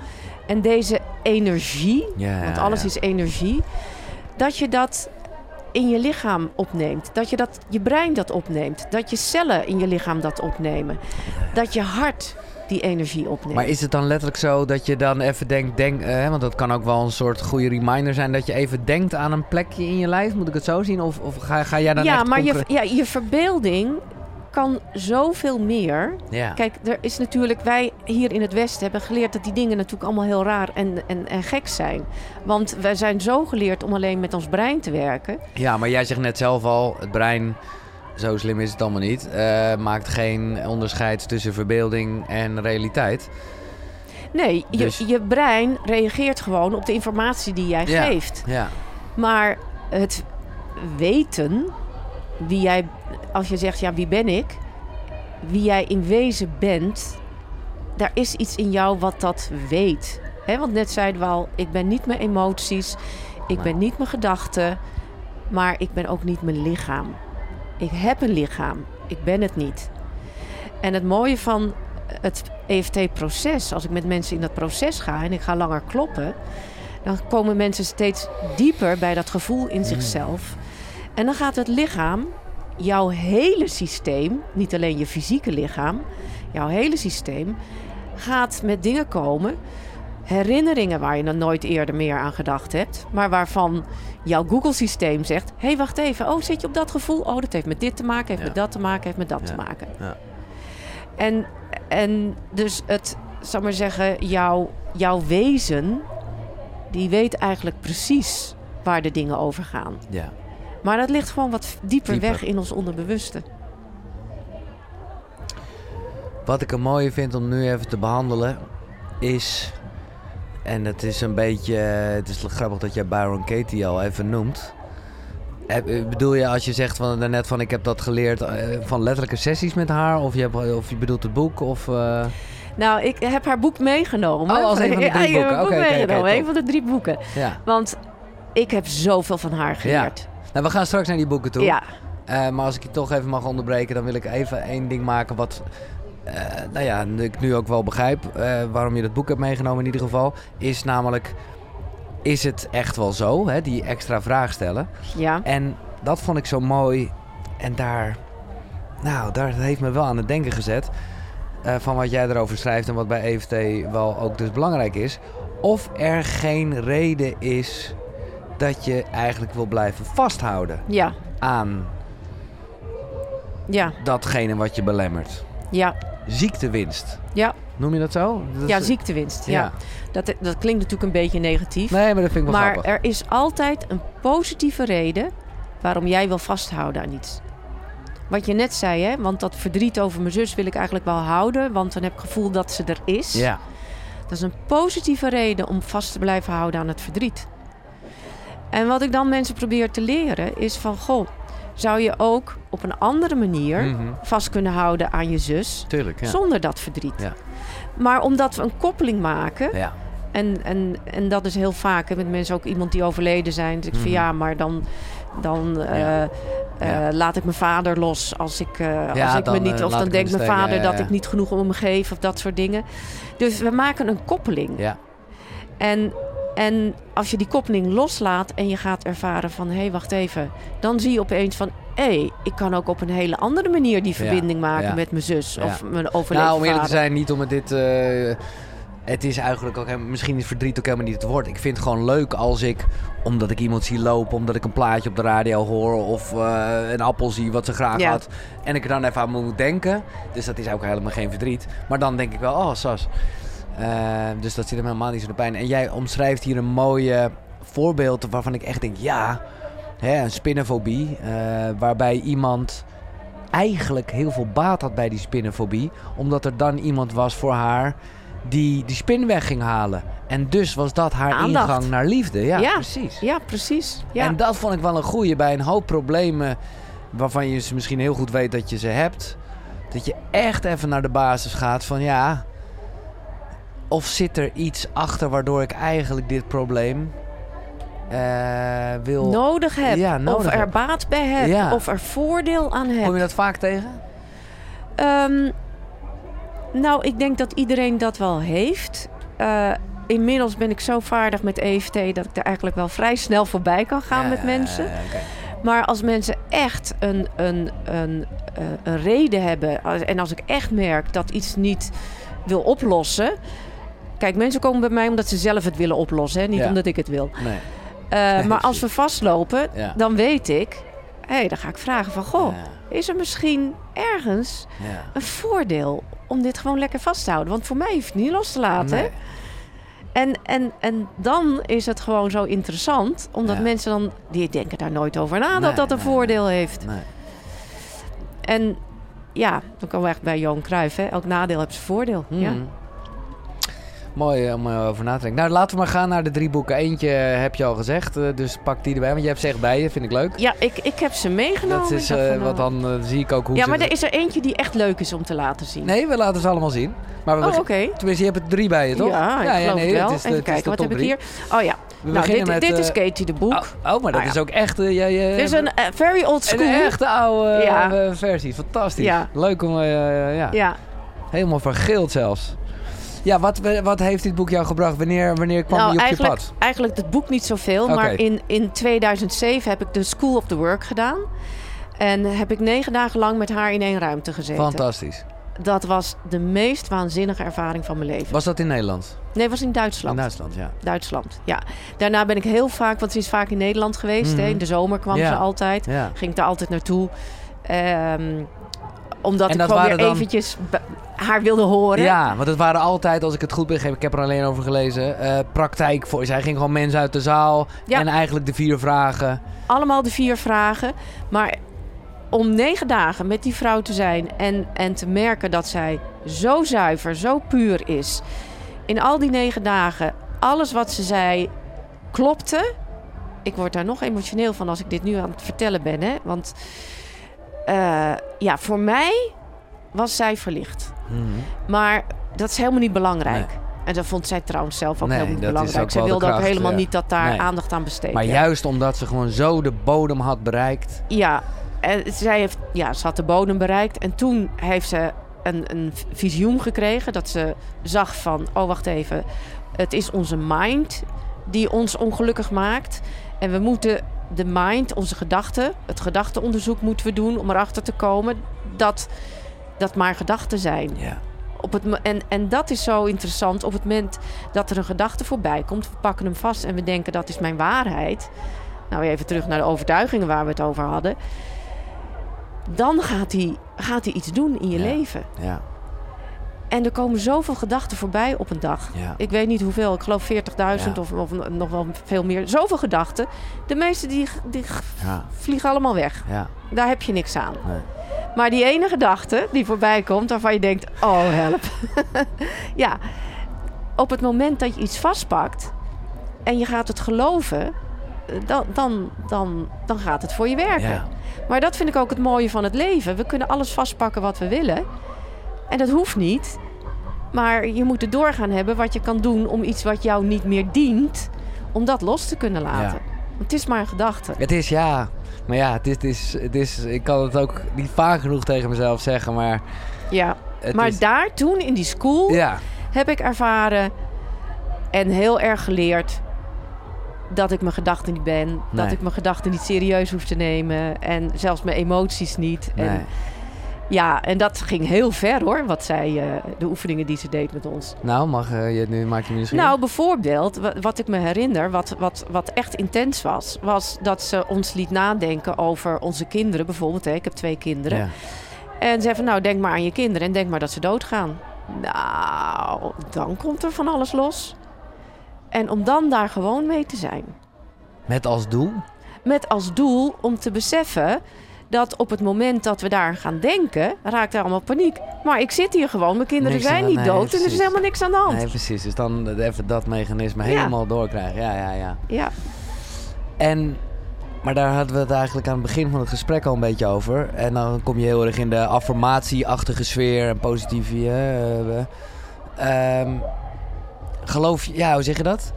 en deze energie, Ja, want alles ja. is energie, dat je dat in je lichaam opneemt. Dat je, dat, je brein dat opneemt. Dat je cellen in je lichaam dat opnemen. Dat je hart die energie opneemt. Maar is het dan letterlijk zo dat je dan even denkt, denk, eh, want dat kan ook wel een soort goede reminder zijn, dat je even denkt aan een plekje in je lijf? Moet ik het zo zien? Of, of ga, ga jij dan ja, echt maar je, ja, je verbeelding kan zoveel meer. Ja. Kijk, er is natuurlijk, wij hier in het Westen hebben geleerd dat die dingen natuurlijk allemaal heel raar en, en, en gek zijn. Want wij zijn zo geleerd om alleen met ons brein te werken. ja, maar jij zegt net zelf al, het brein, zo slim is het allemaal niet, eh, maakt geen onderscheid tussen verbeelding en realiteit. Nee, je, Dus- je brein reageert gewoon op de informatie die jij Ja. geeft. Ja, Maar het weten, wie jij, als je zegt, ja, wie ben ik? Wie jij in wezen bent, daar is iets in jou wat dat weet. Want net zeiden we al, ik ben niet mijn emoties, ik Nee. ben niet mijn gedachten, maar ik ben ook niet mijn lichaam. Ik heb een lichaam, ik ben het niet. En het mooie van het EFT-proces, als ik met mensen in dat proces ga en ik ga langer kloppen, dan komen mensen steeds dieper bij dat gevoel in zichzelf. En dan gaat het lichaam, jouw hele systeem, niet alleen je fysieke lichaam, jouw hele systeem, gaat met dingen komen. Herinneringen waar je nog nooit eerder meer aan gedacht hebt, maar waarvan jouw Google-systeem zegt: hé, hey, wacht even, oh, zit je op dat gevoel? Oh, dat heeft met dit te maken, heeft Ja. met dat te maken, heeft met dat Ja. te maken. Ja. En, en dus het, zal maar zeggen, jouw, jouw wezen, die weet eigenlijk precies waar de dingen over gaan. ja. Maar dat ligt gewoon wat dieper, Dieper. weg in ons onderbewuste. Wat ik er mooie vind om nu even te behandelen is. En het is een beetje. Het is grappig dat jij Byron Katie al even noemt. Heb- Bedoel je als je zegt van daarnet van ik heb dat geleerd eh, van letterlijke sessies met haar? Of je, hebt, of je bedoelt het boek? Of, eh, Nou, ik heb haar boek meegenomen. Oh, als een van de Ja, drie ik heb boeken. Oké, oké, meegenomen. een van de drie boeken. ja. Want ik heb zoveel van haar geleerd. Nou, we gaan straks naar die boeken toe. Ja, Eh, maar als ik je toch even mag onderbreken, dan wil ik even één ding maken wat. Eh, nou ja, ik nu ook wel begrijp eh, waarom je dat boek hebt meegenomen in ieder geval. Is namelijk, is het echt wel zo? Hè, die extra vraag stellen. ja. En dat vond ik zo mooi. En daar, nou, daar heeft me wel aan het denken gezet. eh, van wat jij erover schrijft en wat bij EFT wel ook dus belangrijk is. Of er geen reden is dat je eigenlijk wil blijven vasthouden Ja, aan ja, datgene wat je belemmert. ja, Ziektewinst. ja. Noem je dat zo? Dat Ja, ziektewinst. Ja. Ja. Dat, dat klinkt natuurlijk een beetje negatief. Nee, maar dat vind ik wel maar grappig. er is altijd een positieve reden waarom jij wil vasthouden aan iets. Wat je net zei, hè? want dat verdriet over mijn zus wil ik eigenlijk wel houden, want dan heb ik het gevoel dat ze er is. Ja, Dat is een positieve reden om vast te blijven houden aan het verdriet. En wat ik dan mensen probeer te leren is van, goh, zou je ook op een andere manier Mhm. vast kunnen houden aan je zus tuurlijk. Ja. zonder dat verdriet. Ja. Maar omdat we een koppeling maken, ja. en, en, en dat is heel vaak hè, met mensen ook iemand die overleden zijn. Dus ik van Mhm. ja, maar dan, dan eh, eh, laat ik mijn vader los als ik, eh, als ik dan, me niet. Of dan denkt mijn vader dat ik niet genoeg om hem geef of dat soort dingen. Dus we maken een koppeling. ja. En, en als je die koppeling loslaat en je gaat ervaren van hé, hey, wacht even. Dan zie je opeens van hé, hey, ik kan ook op een hele andere manier die Ja, verbinding maken ja. met mijn zus of mijn overleden Nou, om eerlijk te zijn, niet om het dit... eh, het is eigenlijk ook helemaal, misschien is verdriet ook helemaal niet het woord. Ik vind het gewoon leuk als ik, omdat ik iemand zie lopen, omdat ik een plaatje op de radio hoor of eh, een appel zie wat ze graag Ja. had. En ik er dan even aan moet denken. Dus dat is ook helemaal geen verdriet. Maar dan denk ik wel, oh Sas. Eh, dus dat zit hem helemaal niet zo de pijn. En jij omschrijft hier een mooie voorbeeld waarvan ik echt denk, ja, hè, een spinnenfobie. eh, waarbij iemand eigenlijk heel veel baat had bij die spinnenfobie. Omdat er dan iemand was voor haar die die spin weg ging halen. En dus was dat haar Aandacht. ingang naar liefde. Ja, Ja. precies. Ja, precies. Ja. En dat vond ik wel een goeie bij een hoop problemen waarvan je ze misschien heel goed weet dat je ze hebt. Dat je echt even naar de basis gaat van ja. Of zit er iets achter waardoor ik eigenlijk dit probleem eh, wil. nodig heb. Ja, nodig of er heb. baat bij heb. Ja. Of er voordeel aan heb. Kom je dat vaak tegen? Ehm, nou, ik denk dat iedereen dat wel heeft. Eh, inmiddels ben ik zo vaardig met EFT dat ik er eigenlijk wel vrij snel voorbij kan gaan Ja, met mensen. Maar als mensen echt een, een, een, eh, een reden hebben... en als ik echt merk dat iets niet wil oplossen... Kijk, mensen komen bij mij omdat ze zelf het willen oplossen. Hè? Niet Ja. omdat ik het wil. Nee. Eh, maar als we vastlopen, Ja. dan weet ik... Hé, hey, dan ga ik vragen van... Goh, Ja. is er misschien ergens een voordeel om dit gewoon lekker vast te houden? Want voor mij hoeft het niet los te laten. Nee. En, en, en dan is het gewoon zo interessant, omdat mensen dan, die denken daar nooit over na dat dat een voordeel heeft. Nee. En ja, dan komen we echt bij Johan Cruijff, hè? elk nadeel heeft zijn voordeel. Ja. Mooi eh, om eh, over na te denken. Nou, laten we maar gaan naar de drie boeken. Eentje heb je al gezegd, eh, dus pak die erbij. Want je hebt ze echt bij je, vind ik leuk. ja, ik, ik heb ze meegenomen. Dat is, eh, wat nou- dan eh, zie ik ook hoe Ja, maar er is er eentje die echt leuk is om te laten zien. Nee, we laten ze allemaal zien. Maar we Oh, oké. Tenminste, je hebt er drie bij je, toch? Ja, ik geloof nee, het wel. het is de- Even kijken, wat heb ik hier? Oh ja, We nou, dit, met, dit is eh, Katie de Boek. Oh, oh, maar dat Ah, ja. is ook echt... eh, jij, jij- Dit is een eh, very old school. Een echte oude Ja. eh, versie. Fantastisch. Ja. Leuk om... eh, ja. Ja, Helemaal vergeeld zelfs. Ja, wat, wat heeft dit boek jou gebracht? Wanneer, wanneer kwam nou, die op je pad? eigenlijk het boek niet zoveel, maar in, in 2007 heb ik de School of the Work gedaan. En heb ik negen dagen lang met haar in één ruimte gezeten. Fantastisch. Dat was de meest waanzinnige ervaring van mijn leven. Was dat in Nederland? Nee, was in Duitsland. In Duitsland, ja. Duitsland, ja. Daarna ben ik heel vaak, want ze is vaak in Nederland geweest. hè. Mhm. In de zomer kwam Ja. ze altijd. ja. Ging ik daar altijd naartoe. Ehm, omdat En ik gewoon weer dan- eventjes haar wilde horen. Ja, want het waren altijd, als ik het goed begreep, ik heb er alleen over gelezen, eh, praktijk voor. Zij ging gewoon mensen uit de zaal Ja. en eigenlijk de vier vragen. allemaal de vier vragen. Maar om negen dagen met die vrouw te zijn en, en te merken dat zij zo zuiver, zo puur is. In al die negen dagen, alles wat ze zei klopte. Ik word daar nog emotioneel van als ik dit nu aan het vertellen ben. Hè? Want eh, ja, voor mij was zij verlicht. Mhm. Maar dat is helemaal niet belangrijk. En dat vond zij trouwens zelf ook Nee, helemaal niet belangrijk. ook Zij wilde ook helemaal ja. niet dat daar Nee. aandacht aan besteed Maar juist omdat ze gewoon zo de bodem had bereikt. Ja, en zij heeft, ja, ze had de bodem bereikt. En toen heeft ze een, een visioen gekregen. Dat ze zag van, oh wacht even. Het is onze mind die ons ongelukkig maakt. En we moeten de mind, onze gedachten, het gedachtenonderzoek moeten we doen... om erachter te komen dat dat maar gedachten zijn. Ja. Op het, en, en dat is zo interessant. Op het moment dat er een gedachte voorbij komt, we pakken hem vast en we denken dat is mijn waarheid. Nou, even terug naar de overtuigingen waar we het over hadden. Dan gaat hij, gaat iets doen in je Ja. leven. Ja. En er komen zoveel gedachten voorbij op een dag. Ja. Ik weet niet hoeveel, ik geloof 40.000 Ja. of, of nog wel veel meer. Zoveel gedachten. De meeste die, die Ja. vliegen allemaal weg. Ja. Daar heb je niks aan. Nee. Maar die ene gedachte die voorbij komt, waarvan je denkt: oh help. ja, op het moment dat je iets vastpakt en je gaat het geloven, eh, dan, dan, dan, dan gaat het voor je werken. Ja. Maar dat vind ik ook het mooie van het leven. We kunnen alles vastpakken wat we willen. En dat hoeft niet. Maar je moet het doorgaan hebben wat je kan doen om iets wat jou niet meer dient, om dat los te kunnen laten. Want het is maar een gedachte. Het is ja. Maar ja, het is, het is, het is, ik kan het ook niet vaak genoeg tegen mezelf zeggen, maar Ja. Maar is, daar toen in die school ja, heb ik ervaren en heel erg geleerd dat ik mijn gedachten niet ben. Dat ik mijn gedachten niet serieus hoef te nemen. En zelfs mijn emoties niet. nee. En, ja, en dat ging heel ver hoor, wat zij, eh, de oefeningen die ze deed met ons. Nou, mag eh, je nu maak je misschien. Nou, bijvoorbeeld, wa- wat ik me herinner, wat, wat, wat echt intens was, was dat ze ons liet nadenken over onze kinderen. Bijvoorbeeld, hè, ik heb twee kinderen. ja. En zei van, nou, denk maar aan je kinderen en denk maar dat ze doodgaan. Nou, dan komt er van alles los. En om dan daar gewoon mee te zijn. Met als doel? Met als doel om te beseffen dat op het moment dat we daar gaan denken, raakt er allemaal paniek. Maar ik zit hier gewoon, mijn kinderen Niks zijn niet nee, dood en er is helemaal niks aan de hand. Nee, precies. Dus dan even dat mechanisme Ja. helemaal doorkrijgen. Ja, ja, ja. Ja, En, maar daar hadden we het eigenlijk aan het begin van het gesprek al een beetje over. En dan kom je heel erg in de affirmatieachtige sfeer en positieve. eh, eh, ehm, geloof je, ja, hoe zeg je dat?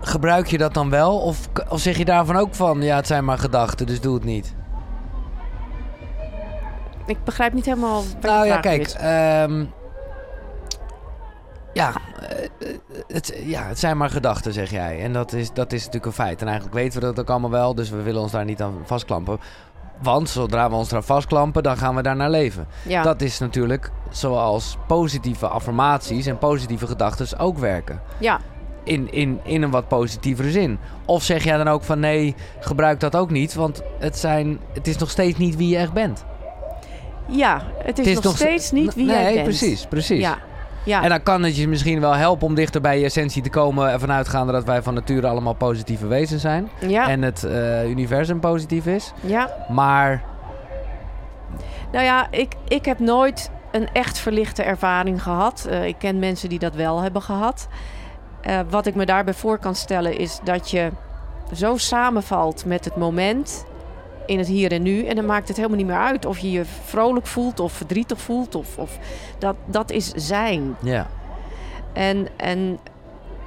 Gebruik je dat dan wel? Of, of zeg je daarvan ook van, ja, het zijn maar gedachten, dus doe het niet? ik begrijp niet helemaal Nou ja, kijk. ehm, ja, eh, het, ja, het zijn maar gedachten, zeg jij. En dat is, dat is natuurlijk een feit. En eigenlijk weten we dat ook allemaal wel, dus we willen ons daar niet aan vastklampen. Want zodra we ons eraan vastklampen, dan gaan we daar naar leven. Ja. Dat is natuurlijk zoals positieve affirmaties en positieve gedachten ook werken. ja. In, in, in een wat positievere zin. Of zeg jij dan ook van nee, gebruik dat ook niet, want het, zijn, het is nog steeds niet wie je echt bent. ja, het is, nog, steeds niet wie nee, jij bent. precies, precies. Ja. Ja. En dan kan het je misschien wel helpen om dichter bij je essentie te komen. Ervan uitgaande dat wij van nature allemaal positieve wezens zijn. ja. En het eh, universum positief is. ja. Maar Nou ja, ik, ik heb nooit een echt verlichte ervaring gehad. Eh, ik ken mensen die dat wel hebben gehad. Eh, wat ik me daarbij voor kan stellen is dat je zo samenvalt met het moment in het hier en nu. En dan maakt het helemaal niet meer uit of je je vrolijk voelt of verdrietig voelt. Of, of dat, dat is zijn. ja, En, en,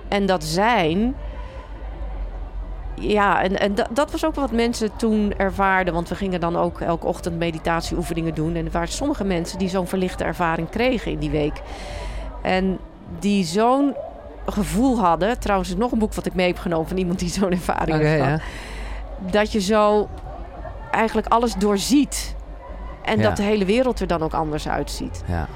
en dat zijn. Ja, en, en dat, dat was ook wat mensen toen ervaarden. Want we gingen dan ook elke ochtend meditatieoefeningen doen. En er waren sommige mensen die zo'n verlichte ervaring kregen in die week. En die zo'n gevoel hadden. Trouwens, is nog een boek wat ik mee heb genomen van iemand die zo'n ervaring heeft ja. gehad. Dat je zo eigenlijk alles doorziet. En Ja. dat de hele wereld er dan ook anders uitziet. ja.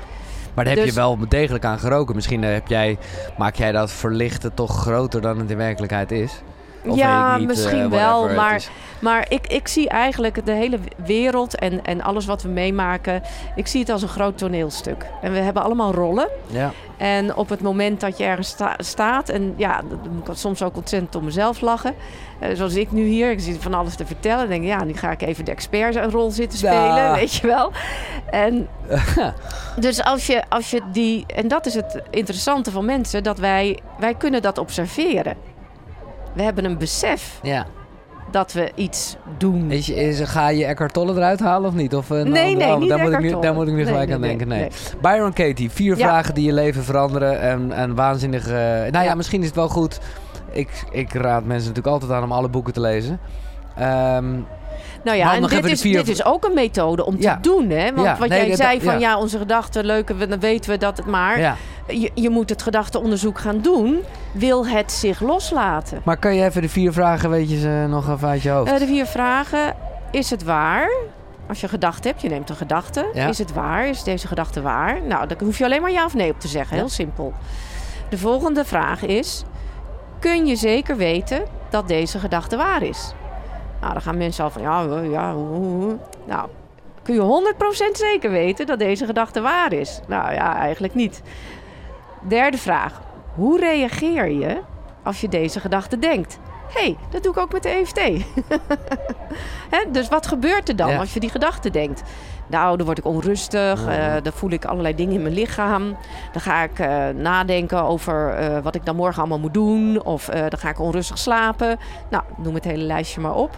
Maar daar heb Dus- je wel degelijk aan geroken. Misschien eh, heb jij, maak jij dat verlichten toch groter dan het in werkelijkheid is? Of Ja, niet, misschien eh, wel, maar- is. Maar ik, ik zie eigenlijk de hele wereld en, en alles wat we meemaken... ik zie het als een groot toneelstuk. En we hebben allemaal rollen. Ja, En op het moment dat je ergens sta- staat... en ja, dan moet ik soms ook ontzettend om mezelf lachen. Eh, zoals ik nu hier, ik zit van alles te vertellen. Denk ja, nu ga ik even de expertrol zitten spelen, Ja. weet je wel. En dus als je, als je die... En dat is het interessante van mensen, dat wij... wij kunnen dat observeren. We hebben een besef ja. dat we iets doen. Is, is, ga je Eckhart Tolle eruit halen of niet? Of, een Nee, andere- nee, niet daar, moet ik nu, daar moet ik nu Nee, gelijk nee, aan nee, denken. Byron Katie, vier Ja. vragen die je leven veranderen. En, en waanzinnige... Nou ja. Ja. misschien is het wel goed. Ik, ik raad mensen natuurlijk altijd aan om alle boeken te lezen. Ehm, Nou ja, en dit is, vier- dit is ook een methode om Ja. te doen, hè? Want Ja, wat nee, jij zei van ja. onze gedachten leuke, dan weten we dat het maar. Je, je moet het gedachteonderzoek gaan doen. Wil het zich loslaten? Maar kan je even de vier vragen, weet je ze nog even uit je hoofd? Eh, de vier vragen. Is het waar? Als je gedacht hebt, je neemt een gedachte. Is het waar? Is deze gedachte waar? Nou, dan hoef je alleen maar ja of nee op te zeggen. Heel simpel. De volgende vraag is: kun je zeker weten dat deze gedachte waar is? Nou, dan gaan mensen al van ja, ja. hoe. Nou, kun je 100% zeker weten dat deze gedachte waar is? Nou ja, eigenlijk niet. Derde vraag: hoe reageer je als je deze gedachte denkt? Hé, hey, dat doe ik ook met de EFT. Dus wat gebeurt er dan Ja. als je die gedachte denkt? Nou, dan word ik onrustig, eh, dan voel ik allerlei dingen in mijn lichaam. Dan ga ik eh, nadenken over eh, wat ik dan morgen allemaal moet doen. Of dan ga ik onrustig slapen. Nou, noem het hele lijstje maar op.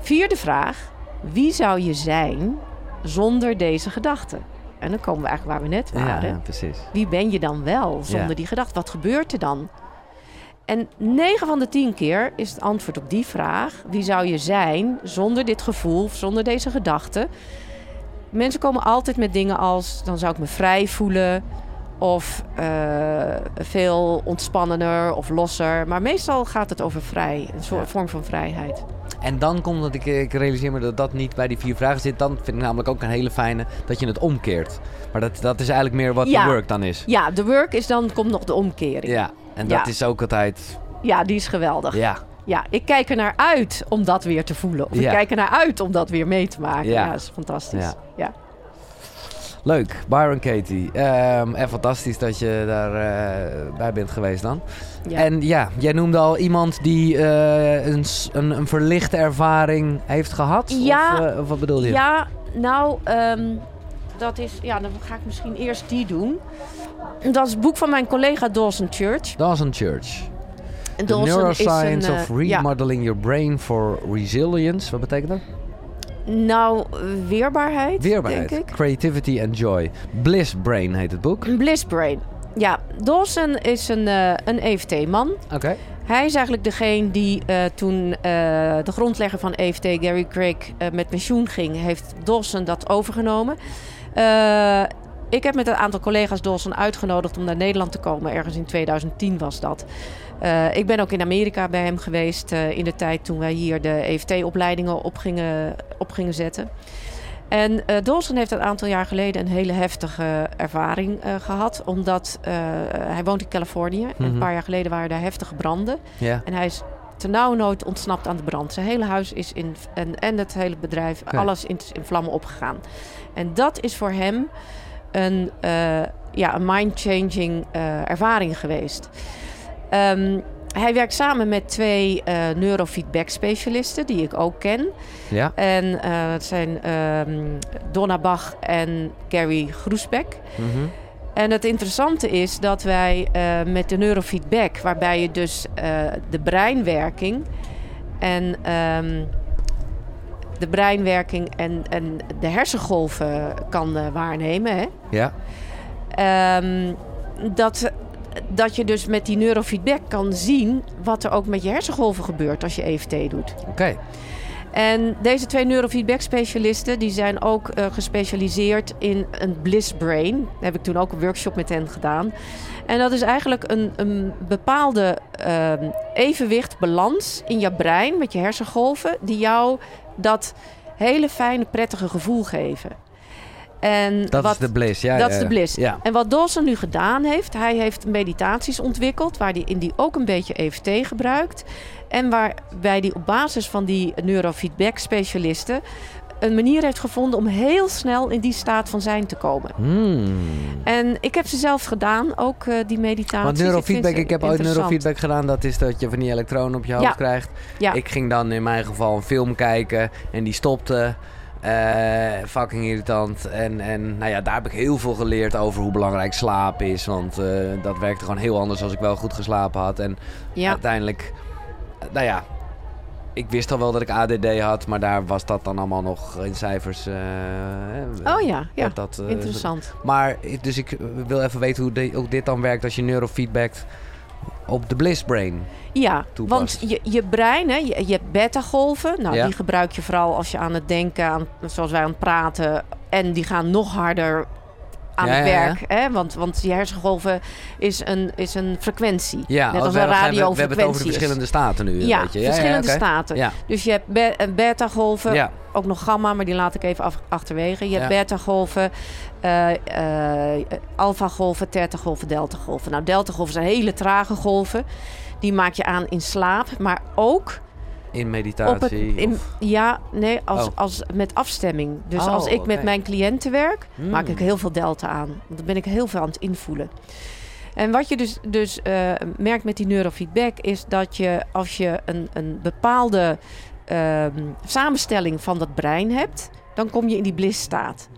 Vierde vraag. Wie zou je zijn zonder deze gedachte? En dan komen we eigenlijk waar we net waren. ja, precies. Wie ben je dan wel zonder Ja. die gedachte? Wat gebeurt er dan? En 9 van de 10 keer is het antwoord op die vraag: wie zou je zijn zonder dit gevoel, zonder deze gedachte? Mensen komen altijd met dingen als: dan zou ik me vrij voelen, of eh, veel ontspannender of losser. Maar meestal gaat het over vrij, een soort Ja. vorm van vrijheid. En dan komt dat ik, ik realiseer me dat dat niet bij die vier vragen zit. Dan vind ik namelijk ook een hele fijne dat je het omkeert. Maar dat, dat is eigenlijk meer wat Ja. de work dan is. Ja, de work is dan komt nog de omkering. Ja, Ja, en dat Ja. is ook altijd... die is geweldig. Ja, Ja, ik kijk er naar uit om dat weer te voelen. Of ik Ja. kijk er naar uit om dat weer mee te maken. Ja. Ja, dat is fantastisch. Leuk. Byron Katie. Ehm, en fantastisch dat je daar eh, bij bent geweest dan. Ja. En ja, jij noemde al iemand die eh, een, een, een verlichte ervaring heeft gehad? Ja. Of, eh, of wat bedoel je? Ja, nou, ehm, dat is... Ja, dan ga ik misschien eerst die doen. Dat is het boek van mijn collega Dawson Church. Dawson Church. The Dawson Neuroscience een, of ja, Remodeling Your Brain for Resilience. Wat betekent dat? Nou, weerbaarheid, Weerbaarheid. denk ik. Creativity and Joy. Bliss Brain heet het boek. Bliss brain. Ja, Dawson is een, eh, een EFT-man. Oké. Hij is eigenlijk degene die eh, toen eh, de grondlegger van EFT, Gary Craig, met pensioen ging, heeft Dawson dat overgenomen. Eh, ik heb met een aantal collega's Dawson uitgenodigd om naar Nederland te komen. Ergens in 2010 was dat. Uh, ik ben ook in Amerika bij hem geweest uh, in de tijd toen wij hier de EFT-opleidingen op gingen, op gingen zetten. En uh, Dawson heeft een aantal jaar geleden een hele heftige ervaring gehad. Omdat hij woont in Californië. Mm -hmm. En een paar jaar geleden waren daar heftige branden. Yeah. En hij is nooit ontsnapt aan de brand. Zijn hele huis is in, en, en het hele bedrijf, Okay. alles in, in vlammen opgegaan. En dat is voor hem een, ja, een mind-changing ervaring geweest. Um, hij werkt samen met twee uh, neurofeedback-specialisten die ik ook ken. Ja. En dat zijn um, Donna Bach en Gary Groesbeck. Mm -hmm. En het interessante is dat wij met de neurofeedback, waarbij je dus de breinwerking en um, de breinwerking en, en de hersengolven kan waarnemen. Hè? Ja. Um, dat dat je dus met die neurofeedback kan zien wat er ook met je hersengolven gebeurt als je EFT doet. Oké. Okay. En deze twee neurofeedback specialisten die zijn ook uh, gespecialiseerd in een bliss brain. Daar heb ik toen ook een workshop met hen gedaan. En dat is eigenlijk een, een bepaalde uh, evenwicht, balans in je brein met je hersengolven, die jou dat hele fijne, prettige gevoel geven. En dat wat, is de bliss, ja. Dat ja, is de bliss. Ja. En wat Dawson nu gedaan heeft, hij heeft meditaties ontwikkeld... waar hij in die ook een beetje EFT gebruikt. En waarbij hij op basis van die neurofeedback-specialisten... een manier heeft gevonden om heel snel in die staat van zijn te komen. Hmm. En ik heb ze zelf gedaan, ook uh, die meditaties. Want neurofeedback, ik, ik heb ooit neurofeedback gedaan. Dat is dat je van die elektronen op je hoofd krijgt. Ik ging dan in mijn geval een film kijken en die stopte... Uh, fucking irritant. En, en nou ja, daar heb ik heel veel geleerd over hoe belangrijk slaap is. Want uh, dat werkte gewoon heel anders als ik wel goed geslapen had. En Ja. uiteindelijk, nou ja, ik wist al wel dat ik ADD had, maar daar was dat dan allemaal nog in cijfers. uh, Oh ja, ja. Dat, interessant. Maar, dus ik wil even weten hoe, de, hoe dit dan werkt als je neurofeedback op de bliss brain. Ja, toepast. want je, je brein, hè, je, je hebt beta-golven. Nou, Ja. die gebruik je vooral als je aan het denken, aan, zoals wij aan het praten. En die gaan nog harder aan Ja, het werk. Hè? Want, want die hersengolven is een, is een frequentie. Ja, Net als een we, we hebben het over de radiofrequentie verschillende staten nu. Ja, beetje. verschillende oké. staten. Ja, Dus je hebt be- eh, beta-golven, ja. ook nog gamma, maar die laat ik even af- achterwege. Je hebt beta-golven, eh eh alpha-golven, theta-golven, delta-golven. Nou, delta-golven zijn hele trage golven. Die maak je aan in slaap, maar ook in het, meditatie. in, ja, nee, als, Oh. als, met afstemming. Dus Oh, als ik met mijn cliënten werk, Hmm. maak ik heel veel delta aan. Want dan ben ik heel veel aan het invoelen. En wat je dus, dus eh, merkt met die neurofeedback is dat je als je een, een bepaalde ehm, samenstelling van dat brein hebt, dan kom je in die bliss-staat.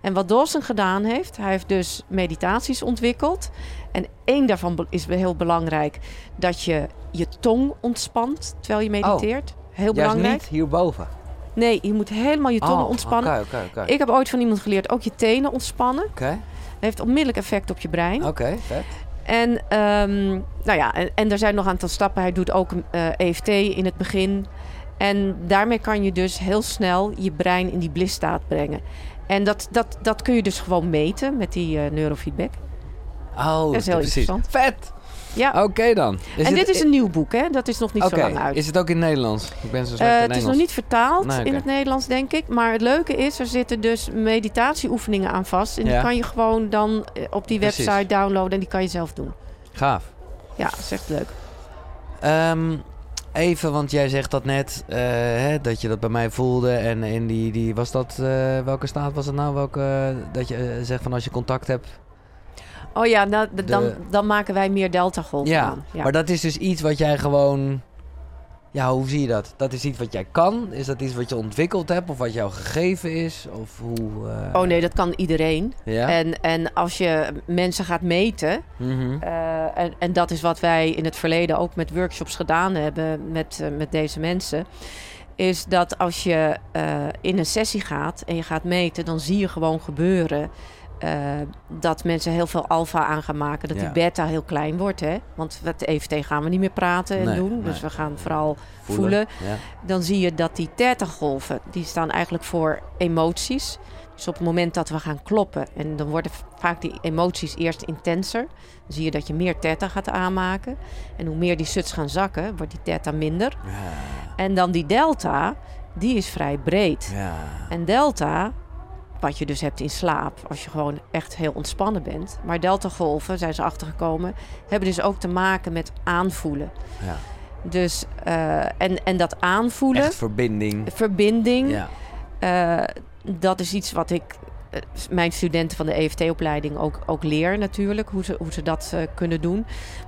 En wat Dawson gedaan heeft, hij heeft dus meditaties ontwikkeld. En één daarvan is heel belangrijk, dat je je tong ontspant terwijl je mediteert. Heel Juist belangrijk. niet hierboven. Nee, je moet helemaal je tong Oh, ontspannen. Oké, oké, oké. Ik heb ooit van iemand geleerd ook je tenen ontspannen. Oké, Dat heeft onmiddellijk effect op je brein. oké, vet. En, ehm, nou ja, en, en er zijn nog een aantal stappen. Hij doet ook eh, EFT in het begin. En daarmee kan je dus heel snel je brein in die blissstaat brengen. En dat, dat, dat kun je dus gewoon meten met die eh, neurofeedback. Oh, Dat is heel precies. interessant. Vet! Ja, Oké dan. Is en dit is een nieuw boek, hè? Dat is nog niet zo lang uit. is het ook in het Nederlands? Ik ben zo Eh, slecht in het is nog niet vertaald Nee, in het Nederlands, denk ik. Maar het leuke is, er zitten dus meditatieoefeningen aan vast. En Ja. die kan je gewoon dan eh, op die Precies. website downloaden en die kan je zelf doen. Gaaf. Ja, dat is echt leuk. Ehm, even, want jij zegt dat net, eh, hè, dat je dat bij mij voelde. En in die, die was dat, welke staat was het nou? Welke, dat je zegt van als je contact hebt. Oh ja, nou, dan, dan maken wij meer delta-golven Ja, aan. Ja. maar dat is dus iets wat jij gewoon... Ja, hoe zie je dat? Dat is iets wat jij kan? Is dat iets wat je ontwikkeld hebt? Of wat jou gegeven is? Of hoe... eh, Oh nee, dat kan iedereen. Ja? En, en als je mensen gaat meten, Mhm. eh, en, en dat is wat wij in het verleden ook met workshops gedaan hebben met, eh, met deze mensen, is dat als je in een sessie gaat en je gaat meten, dan zie je gewoon gebeuren eh, dat mensen heel veel alfa aan gaan maken. Dat Ja. die beta heel klein wordt. Hè? Want met EFT gaan we niet meer praten en Nee, doen. nee. Dus we gaan vooral voelen. Ja. Dan zie je dat die theta-golven, die staan eigenlijk voor emoties. Dus op het moment dat we gaan kloppen, en dan worden vaak die emoties eerst intenser. Dan zie je dat je meer theta gaat aanmaken. En hoe meer die suts gaan zakken, wordt die theta minder. Ja. En dan die delta, die is vrij breed. Ja. En delta, wat je dus hebt in slaap, als je gewoon echt heel ontspannen bent. Maar deltagolven, zijn ze achtergekomen, hebben dus ook te maken met aanvoelen. Ja. Dus, eh, en, en dat aanvoelen, Echt verbinding. verbinding, Ja. eh, dat is iets wat ik eh, mijn studenten van de EFT-opleiding ook, ook leer natuurlijk, hoe ze, hoe ze dat kunnen doen.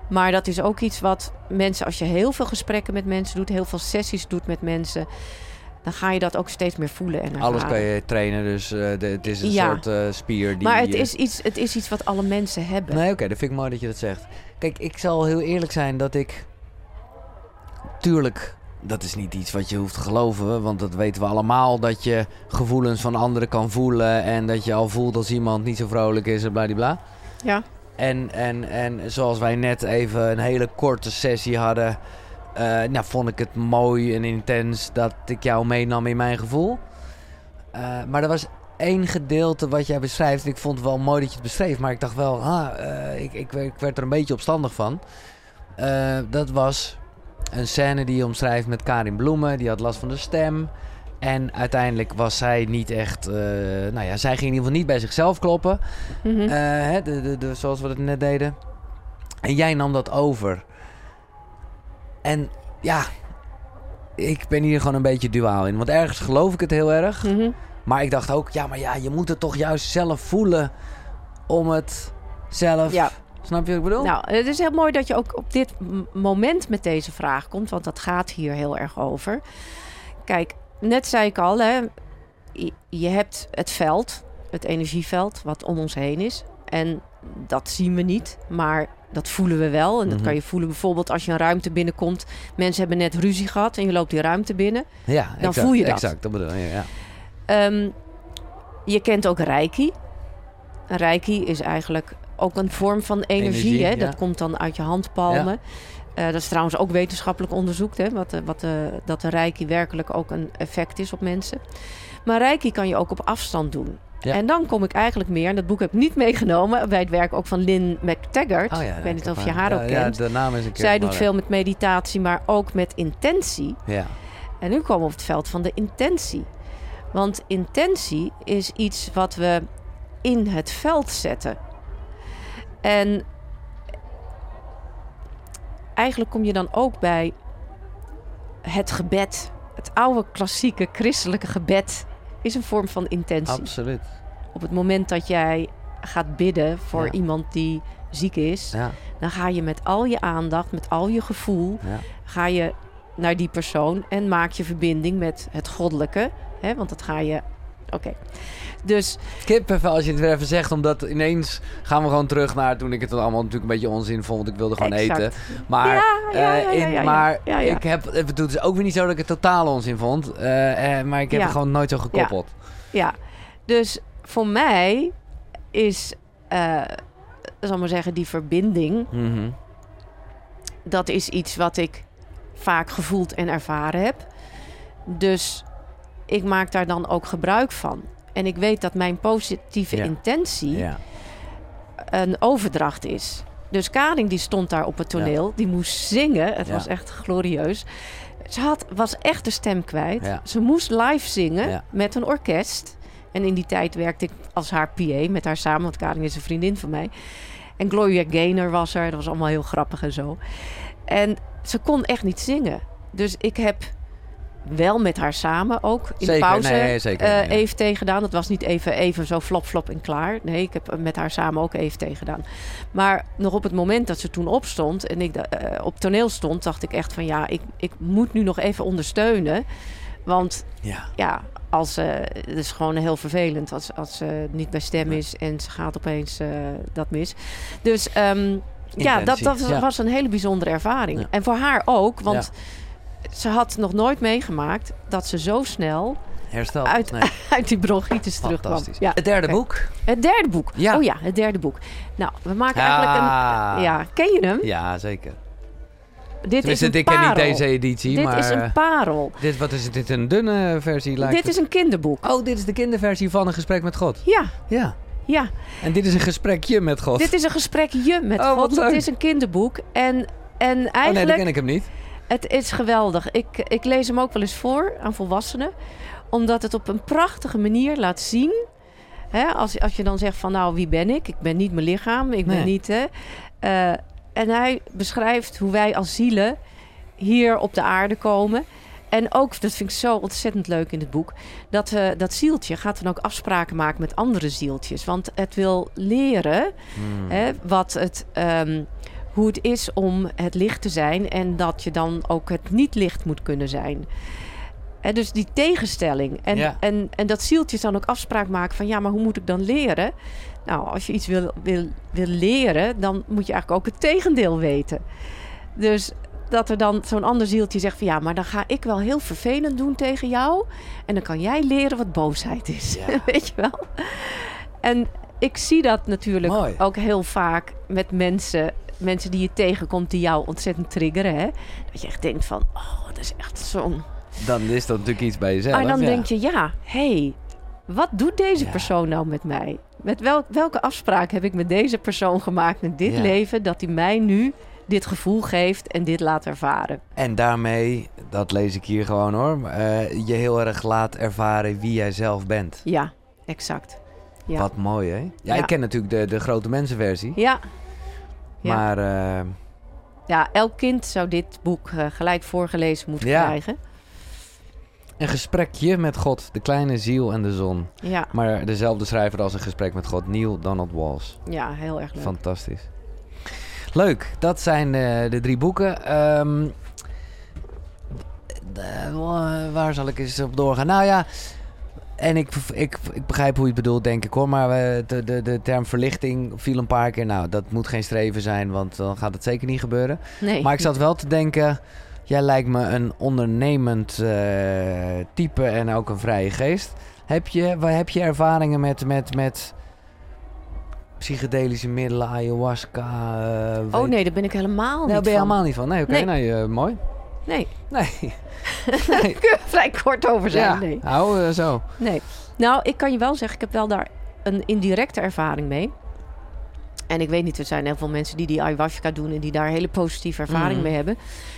Maar dat is ook iets wat mensen, als je heel veel gesprekken met mensen doet, heel veel sessies doet met mensen, dan ga je dat ook steeds meer voelen en ervaren. Alles kan je trainen, dus eh, de- het is een Ja. soort eh, spier die... Maar het is, iets, het is iets wat alle mensen hebben. Nee, oké, dat vind ik mooi dat je dat zegt. Kijk, ik zal heel eerlijk zijn dat ik... Tuurlijk, dat is niet iets wat je hoeft te geloven, want dat weten we allemaal. Dat je gevoelens van anderen kan voelen en dat je al voelt als iemand niet zo vrolijk is en bladibla. Ja. En, en, en zoals wij net even een hele korte sessie hadden, eh, nou, vond ik het mooi en intens dat ik jou meenam in mijn gevoel. Eh, maar er was één gedeelte wat jij beschrijft. en Ik vond het wel mooi dat je het beschreef, maar ik dacht wel, ah, ik, ik, ik werd er een beetje opstandig van. Dat was een scène die je omschrijft met Karin Bloemen. Die had last van de stem. En uiteindelijk was zij niet echt. eh, nou ja, zij ging in ieder geval niet bij zichzelf kloppen. Mhm. Hè, de, de, de, zoals we het net deden. En jij nam dat over. En ja, ik ben hier gewoon een beetje duaal in. Want ergens geloof ik het heel erg. Mhm. Maar ik dacht ook, ja, maar ja, je moet het toch juist zelf voelen om het zelf. Ja. Snap je wat ik bedoel? Nou, het is heel mooi dat je ook op dit moment met deze vraag komt, want dat gaat hier heel erg over. Kijk, net zei ik al, hè, je hebt het veld, het energieveld, wat om ons heen is. En dat zien we niet, maar dat voelen we wel. En dat Mhm. kan je voelen bijvoorbeeld als je een ruimte binnenkomt. Mensen hebben net ruzie gehad en je loopt die ruimte binnen. ja, dan exact, voel je dat. Exact, dat bedoel je, ja. Ehm, je kent ook Reiki. Reiki is eigenlijk ook een vorm van energie. Energie, hè? ja. Dat komt dan uit je handpalmen. Eh, dat is trouwens ook wetenschappelijk onderzoekt. Hè? Wat, eh, wat, eh, dat de Reiki werkelijk ook een effect is op mensen. Maar Reiki kan je ook op afstand doen. Ja. En dan kom ik eigenlijk meer, en dat boek heb ik niet meegenomen... bij het werk ook van Lynn McTaggart. Oh, ja ik weet niet of je haar- ja, ook kent. de naam is een keer. Zij doet veel met meditatie, maar ook met intentie. Ja, En nu komen we op het veld van de intentie. Want intentie is iets wat we in het veld zetten. En eigenlijk kom je dan ook bij het gebed. Het oude klassieke christelijke gebed is een vorm van intentie. absoluut. Op het moment dat jij gaat bidden voor Ja. iemand die ziek is, Ja, dan ga je met al je aandacht, met al je gevoel, ja. ga je naar die persoon en maak je verbinding met het goddelijke. Hè? Want dat ga je. Oké. Dus Kip even als je het weer even zegt, omdat ineens gaan we gewoon terug naar toen ik het allemaal natuurlijk een beetje onzin vond, want ik wilde gewoon Exact. eten. Maar, maar ik heb, het dus ook weer niet zo dat ik het totaal onzin vond, eh, eh, maar ik heb het gewoon nooit zo gekoppeld. ja, dus voor mij is, eh zal maar zeggen, die verbinding, Mhm. dat is iets wat ik vaak gevoeld en ervaren heb. Dus ik maak daar dan ook gebruik van. En ik weet dat mijn positieve Ja. intentie Ja. een overdracht is. Dus Karin die stond daar op het toneel, die moest zingen. Het was echt glorieus. Ze had, was echt de stem kwijt. Ze moest live zingen met een orkest. En in die tijd werkte ik als haar PA met haar samen, want Karin is een vriendin van mij. En Gloria Gaynor was er, dat was allemaal heel grappig en zo. En ze kon echt niet zingen. Dus ik heb wel met haar samen ook in Zeker, de pauze nee, zeker, ja. EFT gedaan. Dat was niet even, even zo flop flop en klaar. Nee, ik heb met haar samen ook EFT gedaan. Maar nog op het moment dat ze toen opstond en ik eh, op toneel stond, dacht ik echt van ja, ik, ik moet nu nog even ondersteunen. Want Ja. ja, als, eh, het is gewoon heel vervelend als, als ze niet bij stem is en ze gaat opeens dat mis. Dus ehm, ja, dat, dat ja. was een hele bijzondere ervaring. En voor haar ook, want ze had nog nooit meegemaakt dat ze zo snel hersteld. uit, Nee, uit die bronchitis terugkwam. Ja. Het derde boek. Het derde boek. Ja. Oh ja, het derde boek. Nou, we maken eigenlijk een... Ja, ken je hem? Ja, zeker. Dit is een ik ken niet parel. deze editie, Dit maar... is eh, een parel. dit, wat is? Dit een dunne versie lijkt Dit het. is een kinderboek. Oh, dit is de kinderversie van een gesprek met God. Ja, Ja. ja. En dit is een gesprekje met God. Dit is een gesprekje met Oh, God. leuk. Het is een kinderboek. En, en Oh nee, eigenlijk... dat ken ik hem niet. Het is geweldig. Ik, ik lees hem ook wel eens voor aan volwassenen. Omdat het op een prachtige manier laat zien. Hè, als, als je dan zegt van nou, wie ben ik? Ik ben niet mijn lichaam. Ik ben niet... Hè, Eh, en hij beschrijft hoe wij als zielen hier op de aarde komen. En ook, dat vind ik zo ontzettend leuk in het boek... dat eh, dat zieltje gaat dan ook afspraken maken met andere zieltjes. Want het wil leren Hmm. Hè, wat het, ehm, hoe het is om het licht te zijn en dat je dan ook het niet-licht moet kunnen zijn. Dus die tegenstelling. En, Ja. en, en dat zieltje dan ook afspraak maken van ja, maar hoe moet ik dan leren? Nou, als je iets wil, wil, wil leren, dan moet je eigenlijk ook het tegendeel weten. Dus dat er dan zo'n ander zieltje zegt van ja, maar dan ga ik wel heel vervelend doen tegen jou. En dan kan jij leren wat boosheid is. Ja. Weet je wel? En ik zie dat natuurlijk Mooi. ook heel vaak met mensen, mensen die je tegenkomt die jou ontzettend triggeren. Hè? Dat je echt denkt van, oh, dat is echt zo'n... Dan is dat natuurlijk iets bij jezelf. en dan ja. denk je, ja, hé, hey, wat doet deze Ja. persoon nou met mij? Met wel, welke afspraak heb ik met deze persoon gemaakt in dit Ja. leven... dat hij mij nu dit gevoel geeft en dit laat ervaren? En daarmee, dat lees ik hier gewoon hoor, eh, je heel erg laat ervaren wie jij zelf bent. Ja, exact. Ja. Wat mooi hè? Ja, Ja. ik ken natuurlijk de, de grote mensenversie. Ja. Ja. Maar eh, ja, elk kind zou dit boek eh, gelijk voorgelezen moeten Ja. krijgen. een gesprekje met God, de kleine ziel en de zon. Ja, Maar dezelfde schrijver als een gesprek met God, Neil Donald Walsh. ja, heel erg leuk. Fantastisch. Leuk, dat zijn eh, de drie boeken. Ehm, de- waar zal ik eens op doorgaan? Nou ja, en ik, ik, ik begrijp hoe je het bedoelt, denk ik hoor. Maar eh, de, de, de term verlichting viel een paar keer. Nou, dat moet geen streven zijn, want dan gaat het zeker niet gebeuren. Nee. Maar ik zat wel te denken, jij lijkt me een ondernemend eh, type en ook een vrije geest. Heb je, waar heb je ervaringen met, met, met psychedelische middelen, ayahuasca? eh, Oh weet- nee, daar ben ik helemaal Nee, niet ben je van. helemaal niet van. Nee, oké, Nee. eh, mooi. Nee, Nee, daar kun je vrij kort over zijn. ja, Nee. hou eh, zo. nee. Nou, ik kan je wel zeggen, ik heb wel daar een indirecte ervaring mee. En ik weet niet, er zijn heel veel mensen die die ayahuasca doen... en die daar hele positieve ervaring Mhm. mee hebben.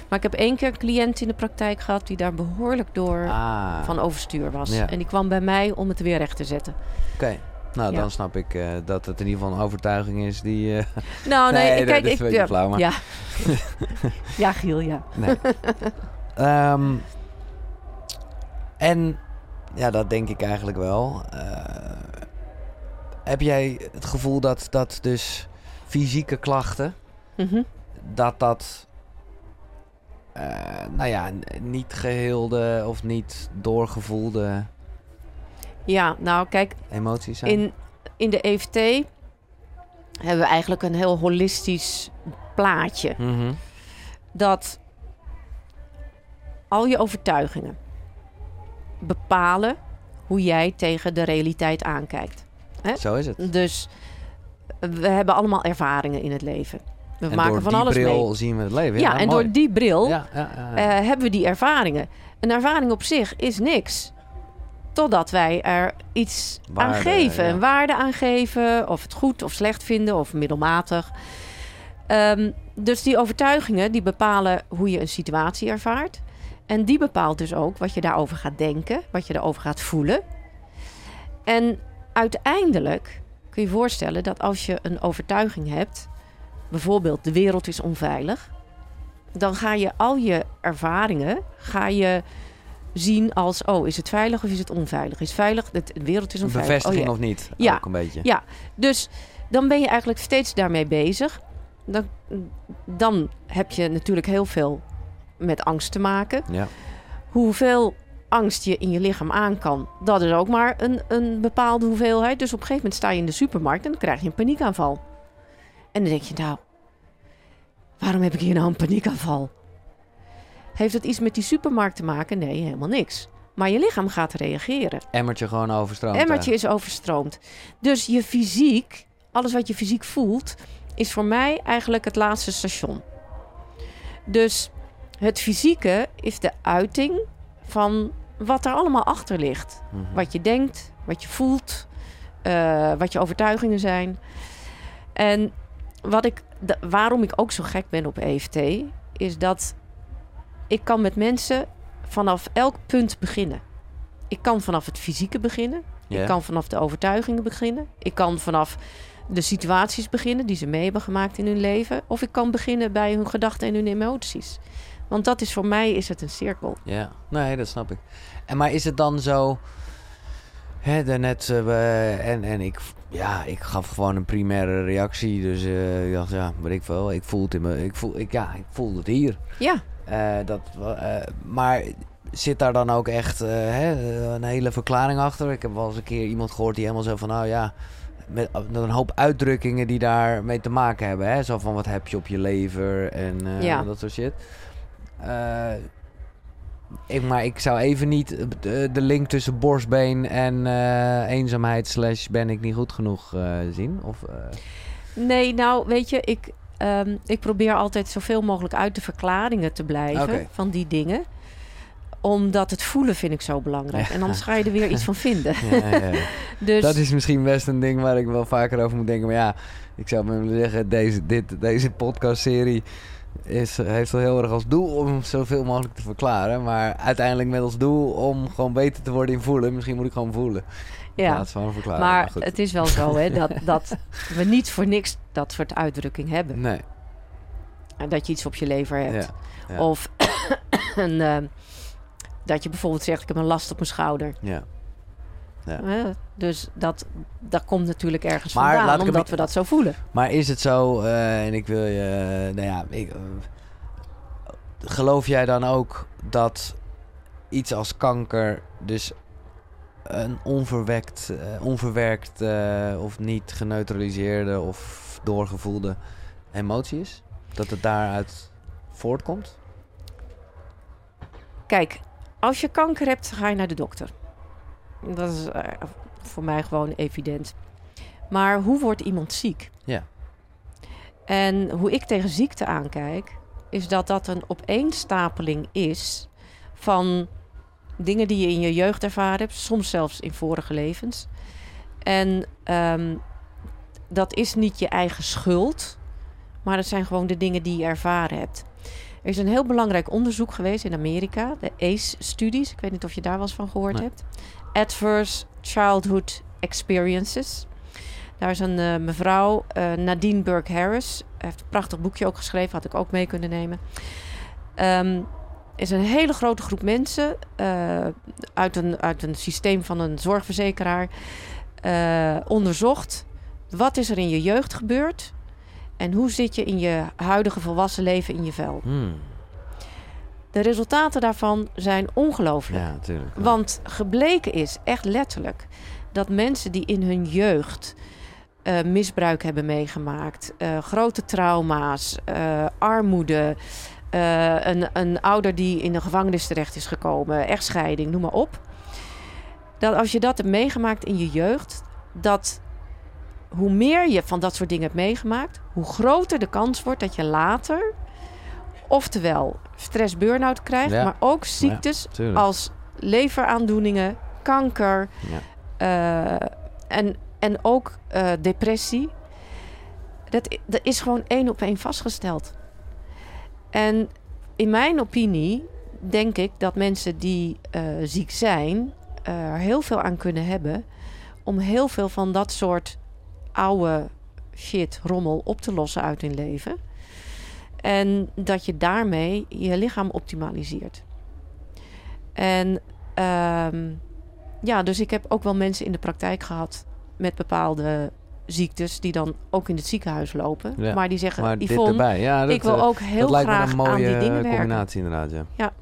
Maar ik heb één keer een cliënt in de praktijk gehad... die daar behoorlijk door Ah, van overstuur was. Ja. En die kwam bij mij om het weer recht te zetten. oké. Nou, Ja. dan snap ik eh, dat het in ieder geval een overtuiging is die... eh, Nou, nee, Nee, kijk, ik... ja, flauw, maar- ja. ja, Giel, ja. Nee. Ehm, en ja, dat denk ik eigenlijk wel. Eh, heb jij het gevoel dat, dat dus fysieke klachten, Mhm. dat dat, nou ja, niet geheelde of niet doorgevoelde Ja, nou kijk, emoties zijn? In, in de EFT hebben we eigenlijk een heel holistisch plaatje. Mhm. Dat al je overtuigingen bepalen hoe jij tegen de realiteit aankijkt. Zo is het. Dus we hebben allemaal ervaringen in het leven. We en maken door van die alles bril mee. zien we het leven. Ja, en mooi. door die bril Ja, ja, ja, ja. eh, hebben we die ervaringen. Een ervaring op zich is niks. Totdat wij er iets aan geven. ja. Een waarde aan geven. Of het goed of slecht vinden. Of middelmatig. Ehm, dus die overtuigingen die bepalen hoe je een situatie ervaart. En die bepaalt dus ook wat je daarover gaat denken. Wat je daarover gaat voelen. En uiteindelijk kun je je voorstellen dat als je een overtuiging hebt... bijvoorbeeld de wereld is onveilig... dan ga je al je ervaringen ga je zien als... oh, is het veilig of is het onveilig? Is het veilig? De de wereld is onveilig. bevestiging Oh, ja. of niet? Ja. Ook een beetje. Ja. Dus dan ben je eigenlijk steeds daarmee bezig. Dan, dan heb je natuurlijk heel veel met angst te maken. Ja. Hoeveel angst je in je lichaam aan kan, dat is ook maar een, een bepaalde hoeveelheid. Dus op een gegeven moment sta je in de supermarkt en dan krijg je een paniekaanval. En dan denk je, nou, waarom heb ik hier nou een paniekaanval? Heeft het iets met die supermarkt te maken? Nee, helemaal niks. Maar je lichaam gaat reageren. Emmertje gewoon overstroomd. Emmertje is overstroomd. Dus je fysiek, alles wat je fysiek voelt, is voor mij eigenlijk het laatste station. Dus het fysieke is de uiting van wat er allemaal achter ligt. Mhm. Wat je denkt, wat je voelt, eh, wat je overtuigingen zijn. En wat ik, waarom ik ook zo gek ben op EFT, is dat ik kan met mensen vanaf elk punt beginnen. Ik kan vanaf het fysieke beginnen. Ik kan vanaf de overtuigingen beginnen. Ik kan vanaf de situaties beginnen die ze mee hebben gemaakt in hun leven. Of ik kan beginnen bij hun gedachten en hun emoties. Want dat is voor mij is het een cirkel. Ja, nee, dat snap ik. En maar is het dan zo... Hè, daarnet, eh, en, en ik, ja, ik gaf gewoon een primaire reactie. Dus eh, ik dacht, ja, weet ik veel. Ik voel het in me, ik voel, ik, ja, ik voel het hier. Ja, dat, wa- eh, maar zit daar dan ook echt eh, hè, een hele verklaring achter? Ik heb wel eens een keer iemand gehoord die helemaal zo van, nou ja, met, een hoop uitdrukkingen die daarmee te maken hebben. Hè? Zo van, wat heb je op je lever en eh, Ja. dat soort shit. Eh, ik, maar ik zou even niet de, de link tussen borstbeen en eh, eenzaamheid slash ben ik niet goed genoeg eh, zien. Of, eh, nee, nou weet je, ik, ehm, ik probeer altijd zoveel mogelijk uit de verklaringen te blijven van die dingen. Omdat het voelen vind ik zo belangrijk. Ja. En anders ga je er weer iets van vinden. ja, ja. Dus Dat is misschien best een ding waar ik wel vaker over moet denken. Maar ja, ik zou maar willen zeggen, deze, dit, deze podcastserie is, heeft wel heel erg als doel om zoveel mogelijk te verklaren. Maar uiteindelijk met als doel om gewoon beter te worden in voelen. Misschien moet ik gewoon voelen. Ja. plaats van verklaren. Maar het is wel zo hè, dat, dat we niet voor niks dat soort uitdrukking hebben. Nee. En Dat je iets op je lever hebt. Ja. Ja. Of een, eh, dat je bijvoorbeeld zegt, ik heb een last op mijn schouder. Ja. Ja. Dus dat, dat komt natuurlijk ergens Maar vandaan, ik omdat we dat zo voelen. Maar is het zo, eh, en ik wil je, eh, nou ja, ik, geloof jij dan ook dat iets als kanker dus een onverwekt, eh, onverwerkt eh, of niet geneutraliseerde of doorgevoelde emotie is? Dat het daaruit voortkomt? Kijk, als je kanker hebt, ga je naar de dokter. Dat is eh, voor mij gewoon evident. Maar hoe wordt iemand ziek? Ja. En hoe ik tegen ziekte aankijk, is dat dat een opeenstapeling is van dingen die je in je jeugd ervaren hebt, soms zelfs in vorige levens. En ehm, dat is niet je eigen schuld, maar dat zijn gewoon de dingen die je ervaren hebt. Er is een heel belangrijk onderzoek geweest in Amerika, de ACE-studies. Ik weet niet of je daar wel eens van gehoord Nee. hebt. Adverse Childhood Experiences. Daar is een eh, mevrouw, eh, Nadine Burke Harris. heeft een prachtig boekje ook geschreven, had ik ook mee kunnen nemen. Ehm is een hele grote groep mensen eh, uit, een, uit een systeem van een zorgverzekeraar eh, onderzocht. Wat is er in je jeugd gebeurd? En hoe zit je in je huidige volwassen leven in je vel? Hmm. De resultaten daarvan zijn ongelooflijk. Ja, natuurlijk. Want gebleken is, echt letterlijk, dat mensen die in hun jeugd eh, misbruik hebben meegemaakt, grote trauma's, armoede, eh, een, een ouder die in de gevangenis terecht is gekomen, echtscheiding, noem maar op. Dat als je dat hebt meegemaakt in je jeugd, dat hoe meer je van dat soort dingen hebt meegemaakt, hoe groter de kans wordt dat je later, oftewel stress burn-out krijgt, Ja. maar ook ziektes als leveraandoeningen, kanker Ja. eh, en, en ook eh, depressie. Dat, dat is gewoon één op één vastgesteld. En in mijn opinie denk ik dat mensen die eh, ziek zijn eh, er heel veel aan kunnen hebben om heel veel van dat soort oude shit, rommel op te lossen uit hun leven. En dat je daarmee je lichaam optimaliseert. En ehm, ja, dus ik heb ook wel mensen in de praktijk gehad met bepaalde ziektes die dan ook in het ziekenhuis lopen. Ja, Maar die zeggen, Maar dit Yvonne, erbij, ja, dat, ik wil eh, ook heel dat lijkt me een mooie aan die dingen werken. combinatie inderdaad, ja. Ja.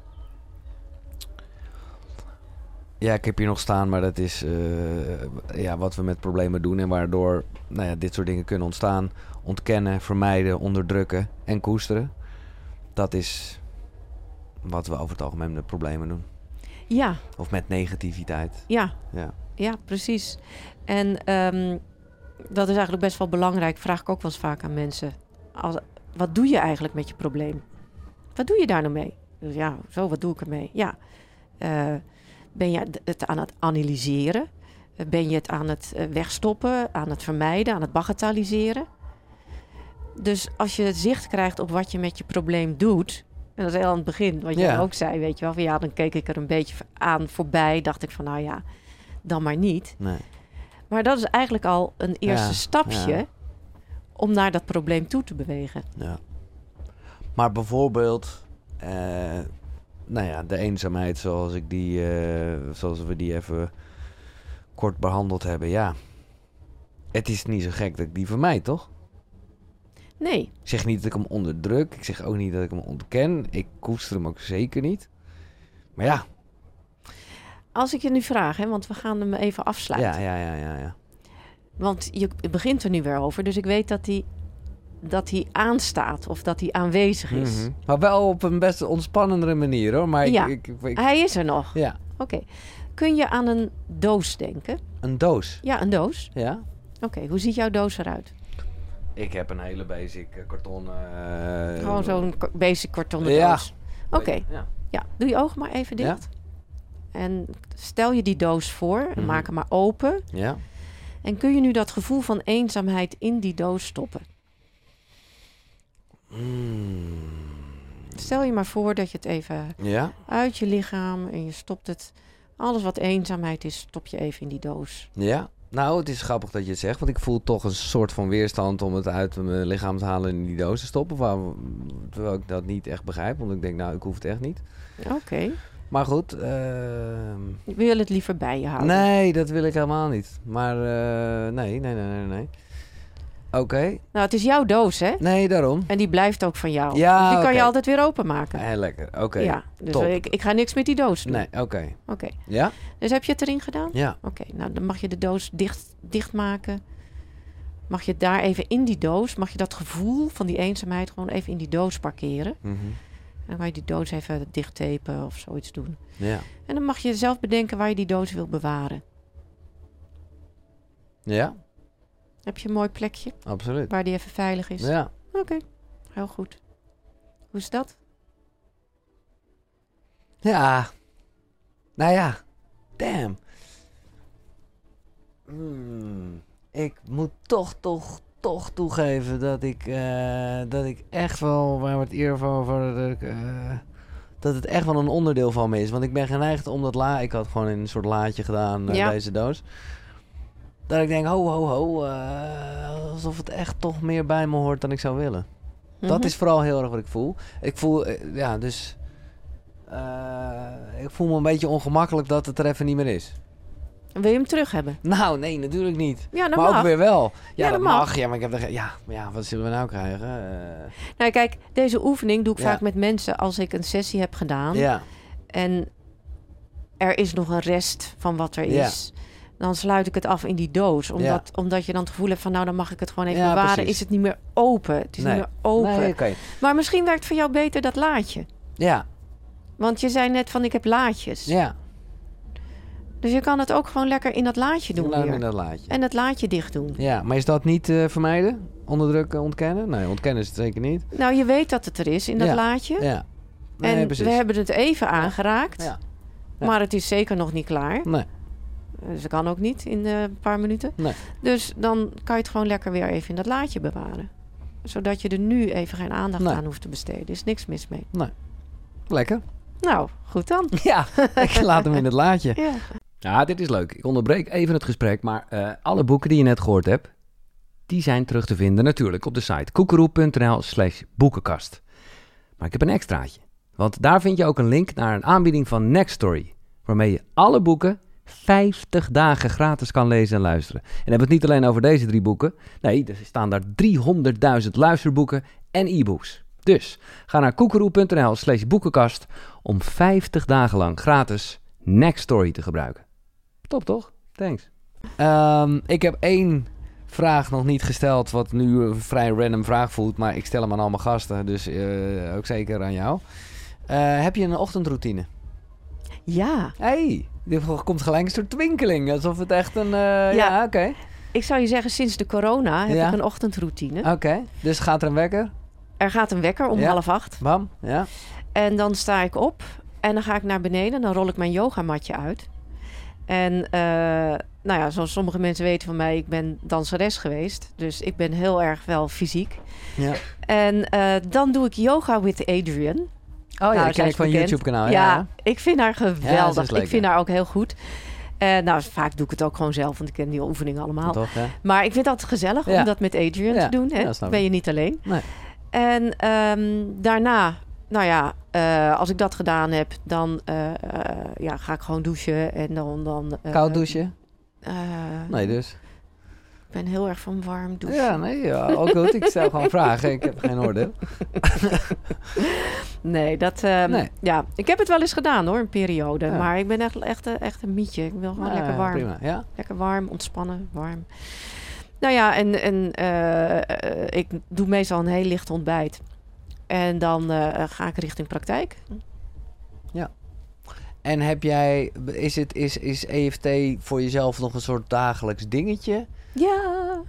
Ja, ik heb hier nog staan, maar dat is eh, ja, wat we met problemen doen en waardoor nou ja, dit soort dingen kunnen ontstaan. Ontkennen, vermijden, onderdrukken en koesteren. Dat is wat we over het algemeen met problemen doen. Ja, Of met negativiteit. ja, Ja. ja, precies. En ehm, dat is eigenlijk best wel belangrijk. Vraag ik ook wel eens vaak aan mensen. Als, wat doe je eigenlijk met je probleem? Wat doe je daar nou mee? Dus ja, zo, wat doe ik ermee? Ja, eh, ben je het aan het analyseren? Ben je het aan het eh, wegstoppen, aan het vermijden, aan het bagatelliseren? Dus als je zicht krijgt op wat je met je probleem doet... en dat is heel aan het begin, wat je Ja. ook zei, weet je wel... Van, ja, dan keek ik er een beetje aan voorbij. Dacht ik van, nou ja, dan maar niet. Nee. Maar dat is eigenlijk al een eerste Ja, stapje... ja. om naar dat probleem toe te bewegen. Ja. Maar bijvoorbeeld, eh, nou ja, de eenzaamheid zoals ik die, eh, zoals we die even kort behandeld hebben, ja. Het is niet zo gek dat ik die vermijd, toch? Nee, Ik zeg niet dat ik hem onderdruk. Ik zeg ook niet dat ik hem ontken. Ik koester hem ook zeker niet. Maar ja, als ik je nu vraag, hè, want we gaan hem even afsluiten. ja, ja, ja, ja, ja. Want je begint er nu weer over, dus ik weet dat hij dat hij aanstaat of dat hij aanwezig is. Mhm. Maar wel op een best ontspannendere manier, hoor. Maar ik, Ja. ik, ik- ik- Hij is er nog. ja, Oké. Kun je aan een doos denken? een doos. Ja, een doos. Ja. Oké, hoe ziet jouw doos eruit? Ik heb een hele basic eh, karton. eh, Gewoon zo'n basic kartonnen Ja. doos. Oké, Ja. ja. Doe je ogen maar even Ja. dicht. En stel je die doos voor en Mhm. maak hem maar open. Ja. En kun je nu dat gevoel van eenzaamheid in die doos stoppen? Mm. Stel je maar voor dat je het even Ja. uit je lichaam en je stopt het. Alles wat eenzaamheid is, stop je even in die doos. Ja. Nou, het is grappig dat je het zegt, want ik voel toch een soort van weerstand om het uit mijn lichaam te halen en in die doos te stoppen. Waar, terwijl ik dat niet echt begrijp, want ik denk, nou, ik hoef het echt niet. Oké. Maar goed, ehm, Wil je het liever bij je houden? nee, dat wil ik helemaal niet. Maar eh, nee, nee, nee, nee, nee. Oké, Nou, het is jouw doos, hè? nee, daarom. En die blijft ook van jou. Ja, Dus die kan je altijd weer openmaken. Heel lekker, oké. ja, dus top. ik, ik ga niks met die doos doen. Nee, oké. Oké. Ja? Dus heb je het erin gedaan? Ja. Oké, nou dan mag je de doos dicht, dichtmaken. Mag je daar even in die doos, mag je dat gevoel van die eenzaamheid gewoon even in die doos parkeren. Mhm. En kan je die doos even dicht tapen of zoiets doen. Ja. En dan mag je zelf bedenken waar je die doos wil bewaren. Ja, Heb je een mooi plekje absoluut. waar die even veilig is? Ja. Oké, heel goed. Hoe is dat? Ja. Nou ja. Damn. Hmm. Ik moet toch, toch, toch toegeven dat ik, eh, dat ik echt wel, waar we het eerder over, dat, ik, eh, dat het echt wel een onderdeel van me is. Want ik ben geneigd om dat la, ik had gewoon in een soort laadje gedaan, Ja. deze doos. Dat ik denk, ho, ho, ho, alsof het echt toch meer bij me hoort dan ik zou willen. Dat Mhm. is vooral heel erg wat ik voel. Ik voel, ja, dus. ik voel me een beetje ongemakkelijk dat het er even niet meer is. Wil je hem terug hebben? Nou, nee, natuurlijk niet. Ja, maar mag. ook weer wel. Ja, Ja, dat mag. mag. Ja, maar ik heb er Ja, maar ja, wat zullen we nou krijgen? Eh, Nou, kijk, deze oefening doe ik Ja. vaak met mensen als ik een sessie heb gedaan. ja, En er is nog een rest van wat er Ja. is. Dan sluit ik het af in die doos. Omdat, omdat je dan het gevoel hebt van... nou, dan mag ik het gewoon even Ja, bewaren. precies. Is het niet meer open. Het is Nee. niet meer open. nee, oké. Maar misschien werkt voor jou beter dat laadje. Ja, Want je zei net van ik heb laadjes. ja. Dus je kan het ook gewoon lekker in dat laadje doen Laat in dat laadje. En het laadje dicht doen. Ja, maar is dat niet eh, vermijden? Onderdrukken, ontkennen? Nee, ontkennen is het zeker niet. Nou, je weet dat het er is in dat Ja. laadje. Ja. Nee, en we hebben het even aangeraakt. Ja. Ja. Maar het is zeker nog niet klaar. Nee, Dus dat kan ook niet in eh, een paar minuten. Nee. Dus dan kan je het gewoon lekker weer even in dat laadje bewaren. Zodat je er nu even geen aandacht Nee. aan hoeft te besteden. Er is niks mis mee. lekker. Nou, goed dan. Ja, ik laat hem in het laadje. Ja. Ja, dit is leuk. Ik onderbreek even het gesprek, maar eh, alle boeken die je net gehoord hebt, die zijn terug te vinden natuurlijk op de site koekeroe.nl slash boekenkast. Maar ik heb een extraatje, want daar vind je ook een link naar een aanbieding van Nextory, waarmee je alle boeken 50 dagen gratis kan lezen en luisteren. En hebben we het niet alleen over deze drie boeken, nee, er staan daar 300.000 luisterboeken en e-books. Dus ga naar koekeroe.nl slash boekenkast om 50 dagen lang gratis Nextory te gebruiken. Top toch? Thanks. Ehm, ik heb één vraag nog niet gesteld, wat nu een vrij random vraag voelt, maar ik stel hem aan al mijn gasten, dus eh, ook zeker aan jou. Eh, heb je een ochtendroutine? Ja, hey, er komt gelijk een soort twinkeling. Alsof het echt een... eh, ja, oké. ik zou je zeggen, sinds de corona heb Ja. ik een ochtendroutine. Oké, dus gaat er een wekker? Er gaat een wekker om Ja. half acht. Bam, ja. En dan sta ik op en dan ga ik naar beneden. Dan rol ik mijn yogamatje uit. En eh, nou ja, zoals sommige mensen weten van mij, ik ben danseres geweest. Dus ik ben heel erg wel fysiek. ja. En eh, dan doe ik yoga with Adrian. Oh ja, Nou, dat ken is ik van bekend. YouTube kanaal. ja, Ja, ik vind haar Ja, geweldig. is leuk, ik vind ja. haar ook heel goed. En nou, vaak doe ik het ook gewoon zelf, want ik ken die oefeningen allemaal. toch? Ja. Maar ik vind het altijd gezellig Ja. om dat met Adrian Ja, te doen. Hè? ja, ben je niet alleen. Nee. En ehm, daarna, nou ja, eh, als ik dat gedaan heb, dan eh, eh, ja, ga ik gewoon douchen. En dan... dan Koud douchen? Nee, dus. Ik ben heel erg van warm douchen. Ja, nee, ja, ook goed. Ik stel gewoon vragen. Ik heb geen oordeel. Nee, dat... Nee. Ja, ik heb het wel eens gedaan hoor, een periode. Ja. Maar ik ben echt, echt, echt een mietje. Ik wil gewoon Ja, lekker warm. Prima, ja. Lekker warm, ontspannen, warm. Nou ja, en, en ik doe meestal een heel licht ontbijt. En dan eh, ga ik richting praktijk. En heb jij, is, het, is, is EFT voor jezelf nog een soort dagelijks dingetje? Ja.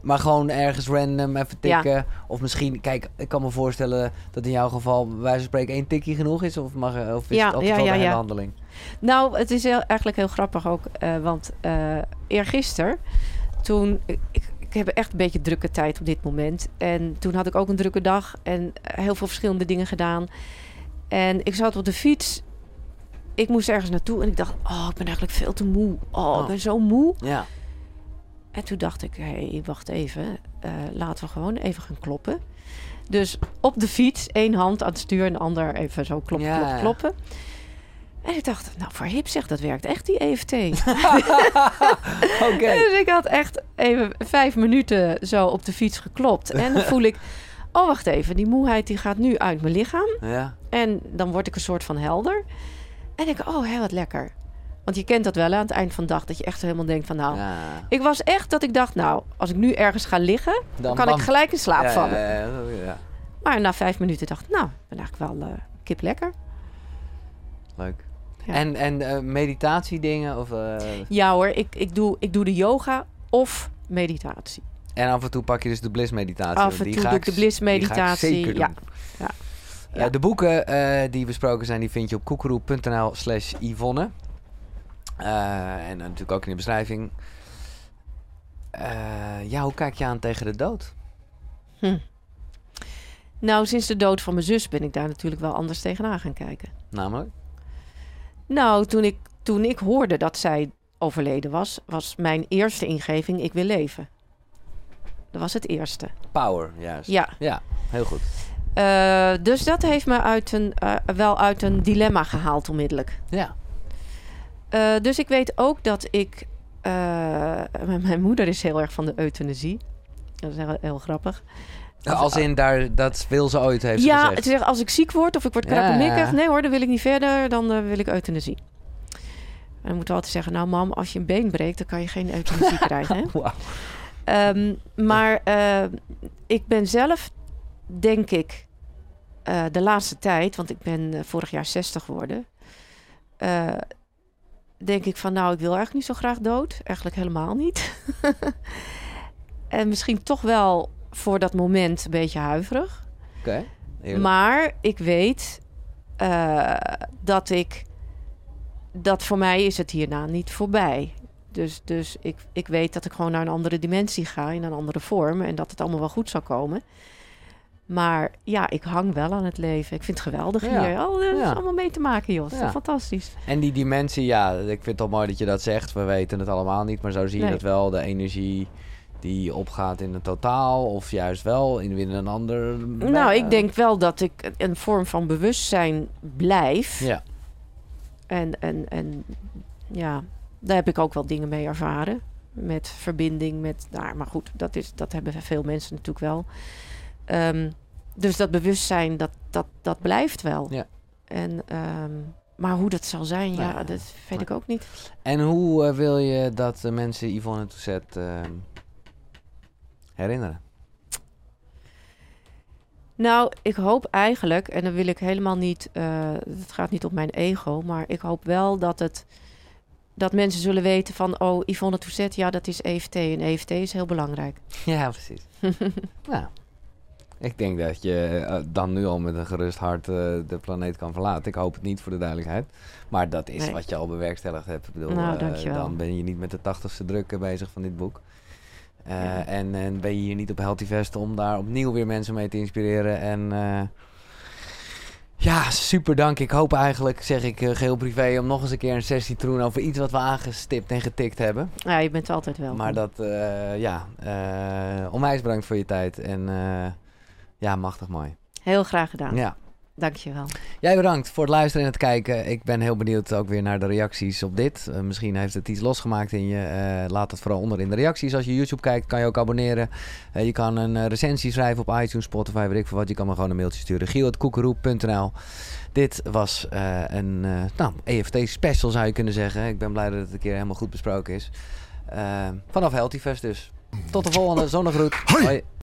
Maar gewoon ergens random even Ja. tikken? Of misschien, kijk, ik kan me voorstellen dat in jouw geval bij wijze van spreken één tikje genoeg is? Of, mag, of is Ja, het altijd ja, wel ja, ja. handeling? Nou, het is heel, eigenlijk heel grappig ook. eh, want eh eergisteren, toen... Ik, ik heb echt een beetje drukke tijd op dit moment. En toen had ik ook een drukke dag. En eh, heel veel verschillende dingen gedaan. En ik zat op de fiets. Ik moest ergens naartoe. En ik dacht, oh, ik ben eigenlijk veel te moe. Oh, Oh. ik ben zo moe. Ja. En toen dacht ik, hé, hey, wacht even. eh, laten we gewoon even gaan kloppen. Dus op de fiets, één hand aan het stuur en de ander even zo kloppen, Ja. kloppen, kloppen. En ik dacht, nou voor hip zeg, dat werkt echt die EFT. Dus ik had echt even vijf minuten zo op de fiets geklopt. En dan voel ik, oh wacht even, die moeheid die gaat nu uit mijn lichaam. Ja. En dan word ik een soort van helder. En ik, oh hé, wat lekker. Want je kent dat wel aan het eind van de dag, dat je echt helemaal denkt van nou... ja. Ik was echt dat ik dacht, nou, als ik nu ergens ga liggen, dan kan bam. ik gelijk in slaap Ja, vallen. Maar na vijf minuten dacht ik, nou, ben eigenlijk wel eh, kip lekker. Leuk. Ja. En, en eh, meditatiedingen? Of, eh, Ja hoor, ik, ik, doe, ik doe de yoga of meditatie. en af en toe pak je dus de bliss-meditatie. Af en die toe ga doe ik de bliss-meditatie, zeker ja. doen. Ja. Eh, Ja. de boeken die besproken zijn, die vind je op koekeroe.nl slash Yvonne. En natuurlijk ook in de beschrijving. Ja, hoe kijk je aan tegen de dood? Nou, sinds de dood van mijn zus ben ik daar natuurlijk wel anders tegenaan gaan kijken. Namelijk? Nou, toen ik, toen ik hoorde dat zij overleden was, was mijn eerste ingeving, ik wil leven. Dat was het eerste. Power, juist. Ja, Ja, heel goed. Eh, dus dat heeft me uit een, eh, wel uit een dilemma gehaald onmiddellijk. Ja. Eh, dus ik weet ook dat ik... mijn- mijn moeder is heel erg van de euthanasie. Dat is heel, heel grappig. Als in daar, dat wil ze ooit, heeft ja, gezegd. het is, als ik ziek word of ik word krakkemikkig... nee hoor, dan wil ik niet verder, dan eh, wil ik euthanasie. En dan moeten we altijd zeggen... nou mam, als je een been breekt, dan kan je geen euthanasie krijgen. Hè? Ehm, maar eh, ik ben zelf, denk ik, eh, de laatste tijd, want ik ben vorig jaar 60 geworden, denk ik van nou, ik wil eigenlijk niet zo graag dood. Eigenlijk helemaal niet. en misschien toch wel voor dat moment een beetje huiverig. Oké. Maar ik weet eh, dat ik dat voor mij is het hierna niet voorbij. Dus, dus ik, ik weet dat ik gewoon naar een andere dimensie ga, in een andere vorm. En dat het allemaal wel goed zal komen. Maar ja, ik hang wel aan het leven. Ik vind het geweldig Ja. hier. Oh, dat is Ja. allemaal mee te maken, is Ja. fantastisch. En die dimensie, ja, ik vind het al mooi dat je dat zegt. We weten het allemaal niet, maar zo zie je Nee. dat wel. De energie die opgaat in het totaal, of juist wel in in een ander... Nou, ik denk wel dat ik een vorm van bewustzijn blijf. Ja, En, en, en ja, daar heb ik ook wel dingen mee ervaren. Met verbinding met. Nou, maar goed, dat, is, dat hebben veel mensen natuurlijk wel. Ehm, dus dat bewustzijn, dat, dat, dat blijft wel. Ja. En, ehm, maar hoe dat zal zijn, Nou ja, ja, dat weet ik ook niet. En hoe eh, wil je dat de mensen Yvonne Touzet eh, herinneren? Nou, ik hoop eigenlijk, en dan wil ik helemaal niet, uh, het gaat niet op mijn ego, maar ik hoop wel dat het dat mensen zullen weten van, oh, Yvonne Touzet, ja, dat is EFT. En EFT is heel belangrijk. Ja, precies. nou, ik denk dat je eh, dan nu al met een gerust hart uh, de planeet kan verlaten. Ik hoop het niet voor de duidelijkheid. Maar dat is wat je al bewerkstelligd hebt. Ik bedoel, nou, dan ben je niet met de tachtigste druk bezig van dit boek. Ja. en, en ben je hier niet op Healthy Vest om daar opnieuw weer mensen mee te inspireren. En ja, super dank. Ik hoop eigenlijk, zeg ik uh, geheel privé, om nog eens een keer een sessie te doen over iets wat we aangestipt en getikt hebben. Ja, je bent altijd wel. Maar dat, ja, onwijs bedankt voor je tijd. En ja, machtig mooi. Heel graag gedaan. Ja. Dankjewel. Jij bedankt voor het luisteren en het kijken. Ik ben heel benieuwd ook weer naar de reacties op dit. Uh, misschien heeft het iets losgemaakt in je. Uh, laat het vooral onder in de reacties. Als je YouTube kijkt, kan je ook abonneren. Uh, je kan een recensie schrijven op iTunes, Spotify, weet ik veel wat. Je kan me gewoon een mailtje sturen. Giel.koekeroep.nl Dit was een nou, EFT special zou je kunnen zeggen. Ik ben blij dat het een keer helemaal goed besproken is. vanaf Healthy Fest dus. Tot de volgende. Zonnegroet. Hoi. Hoi.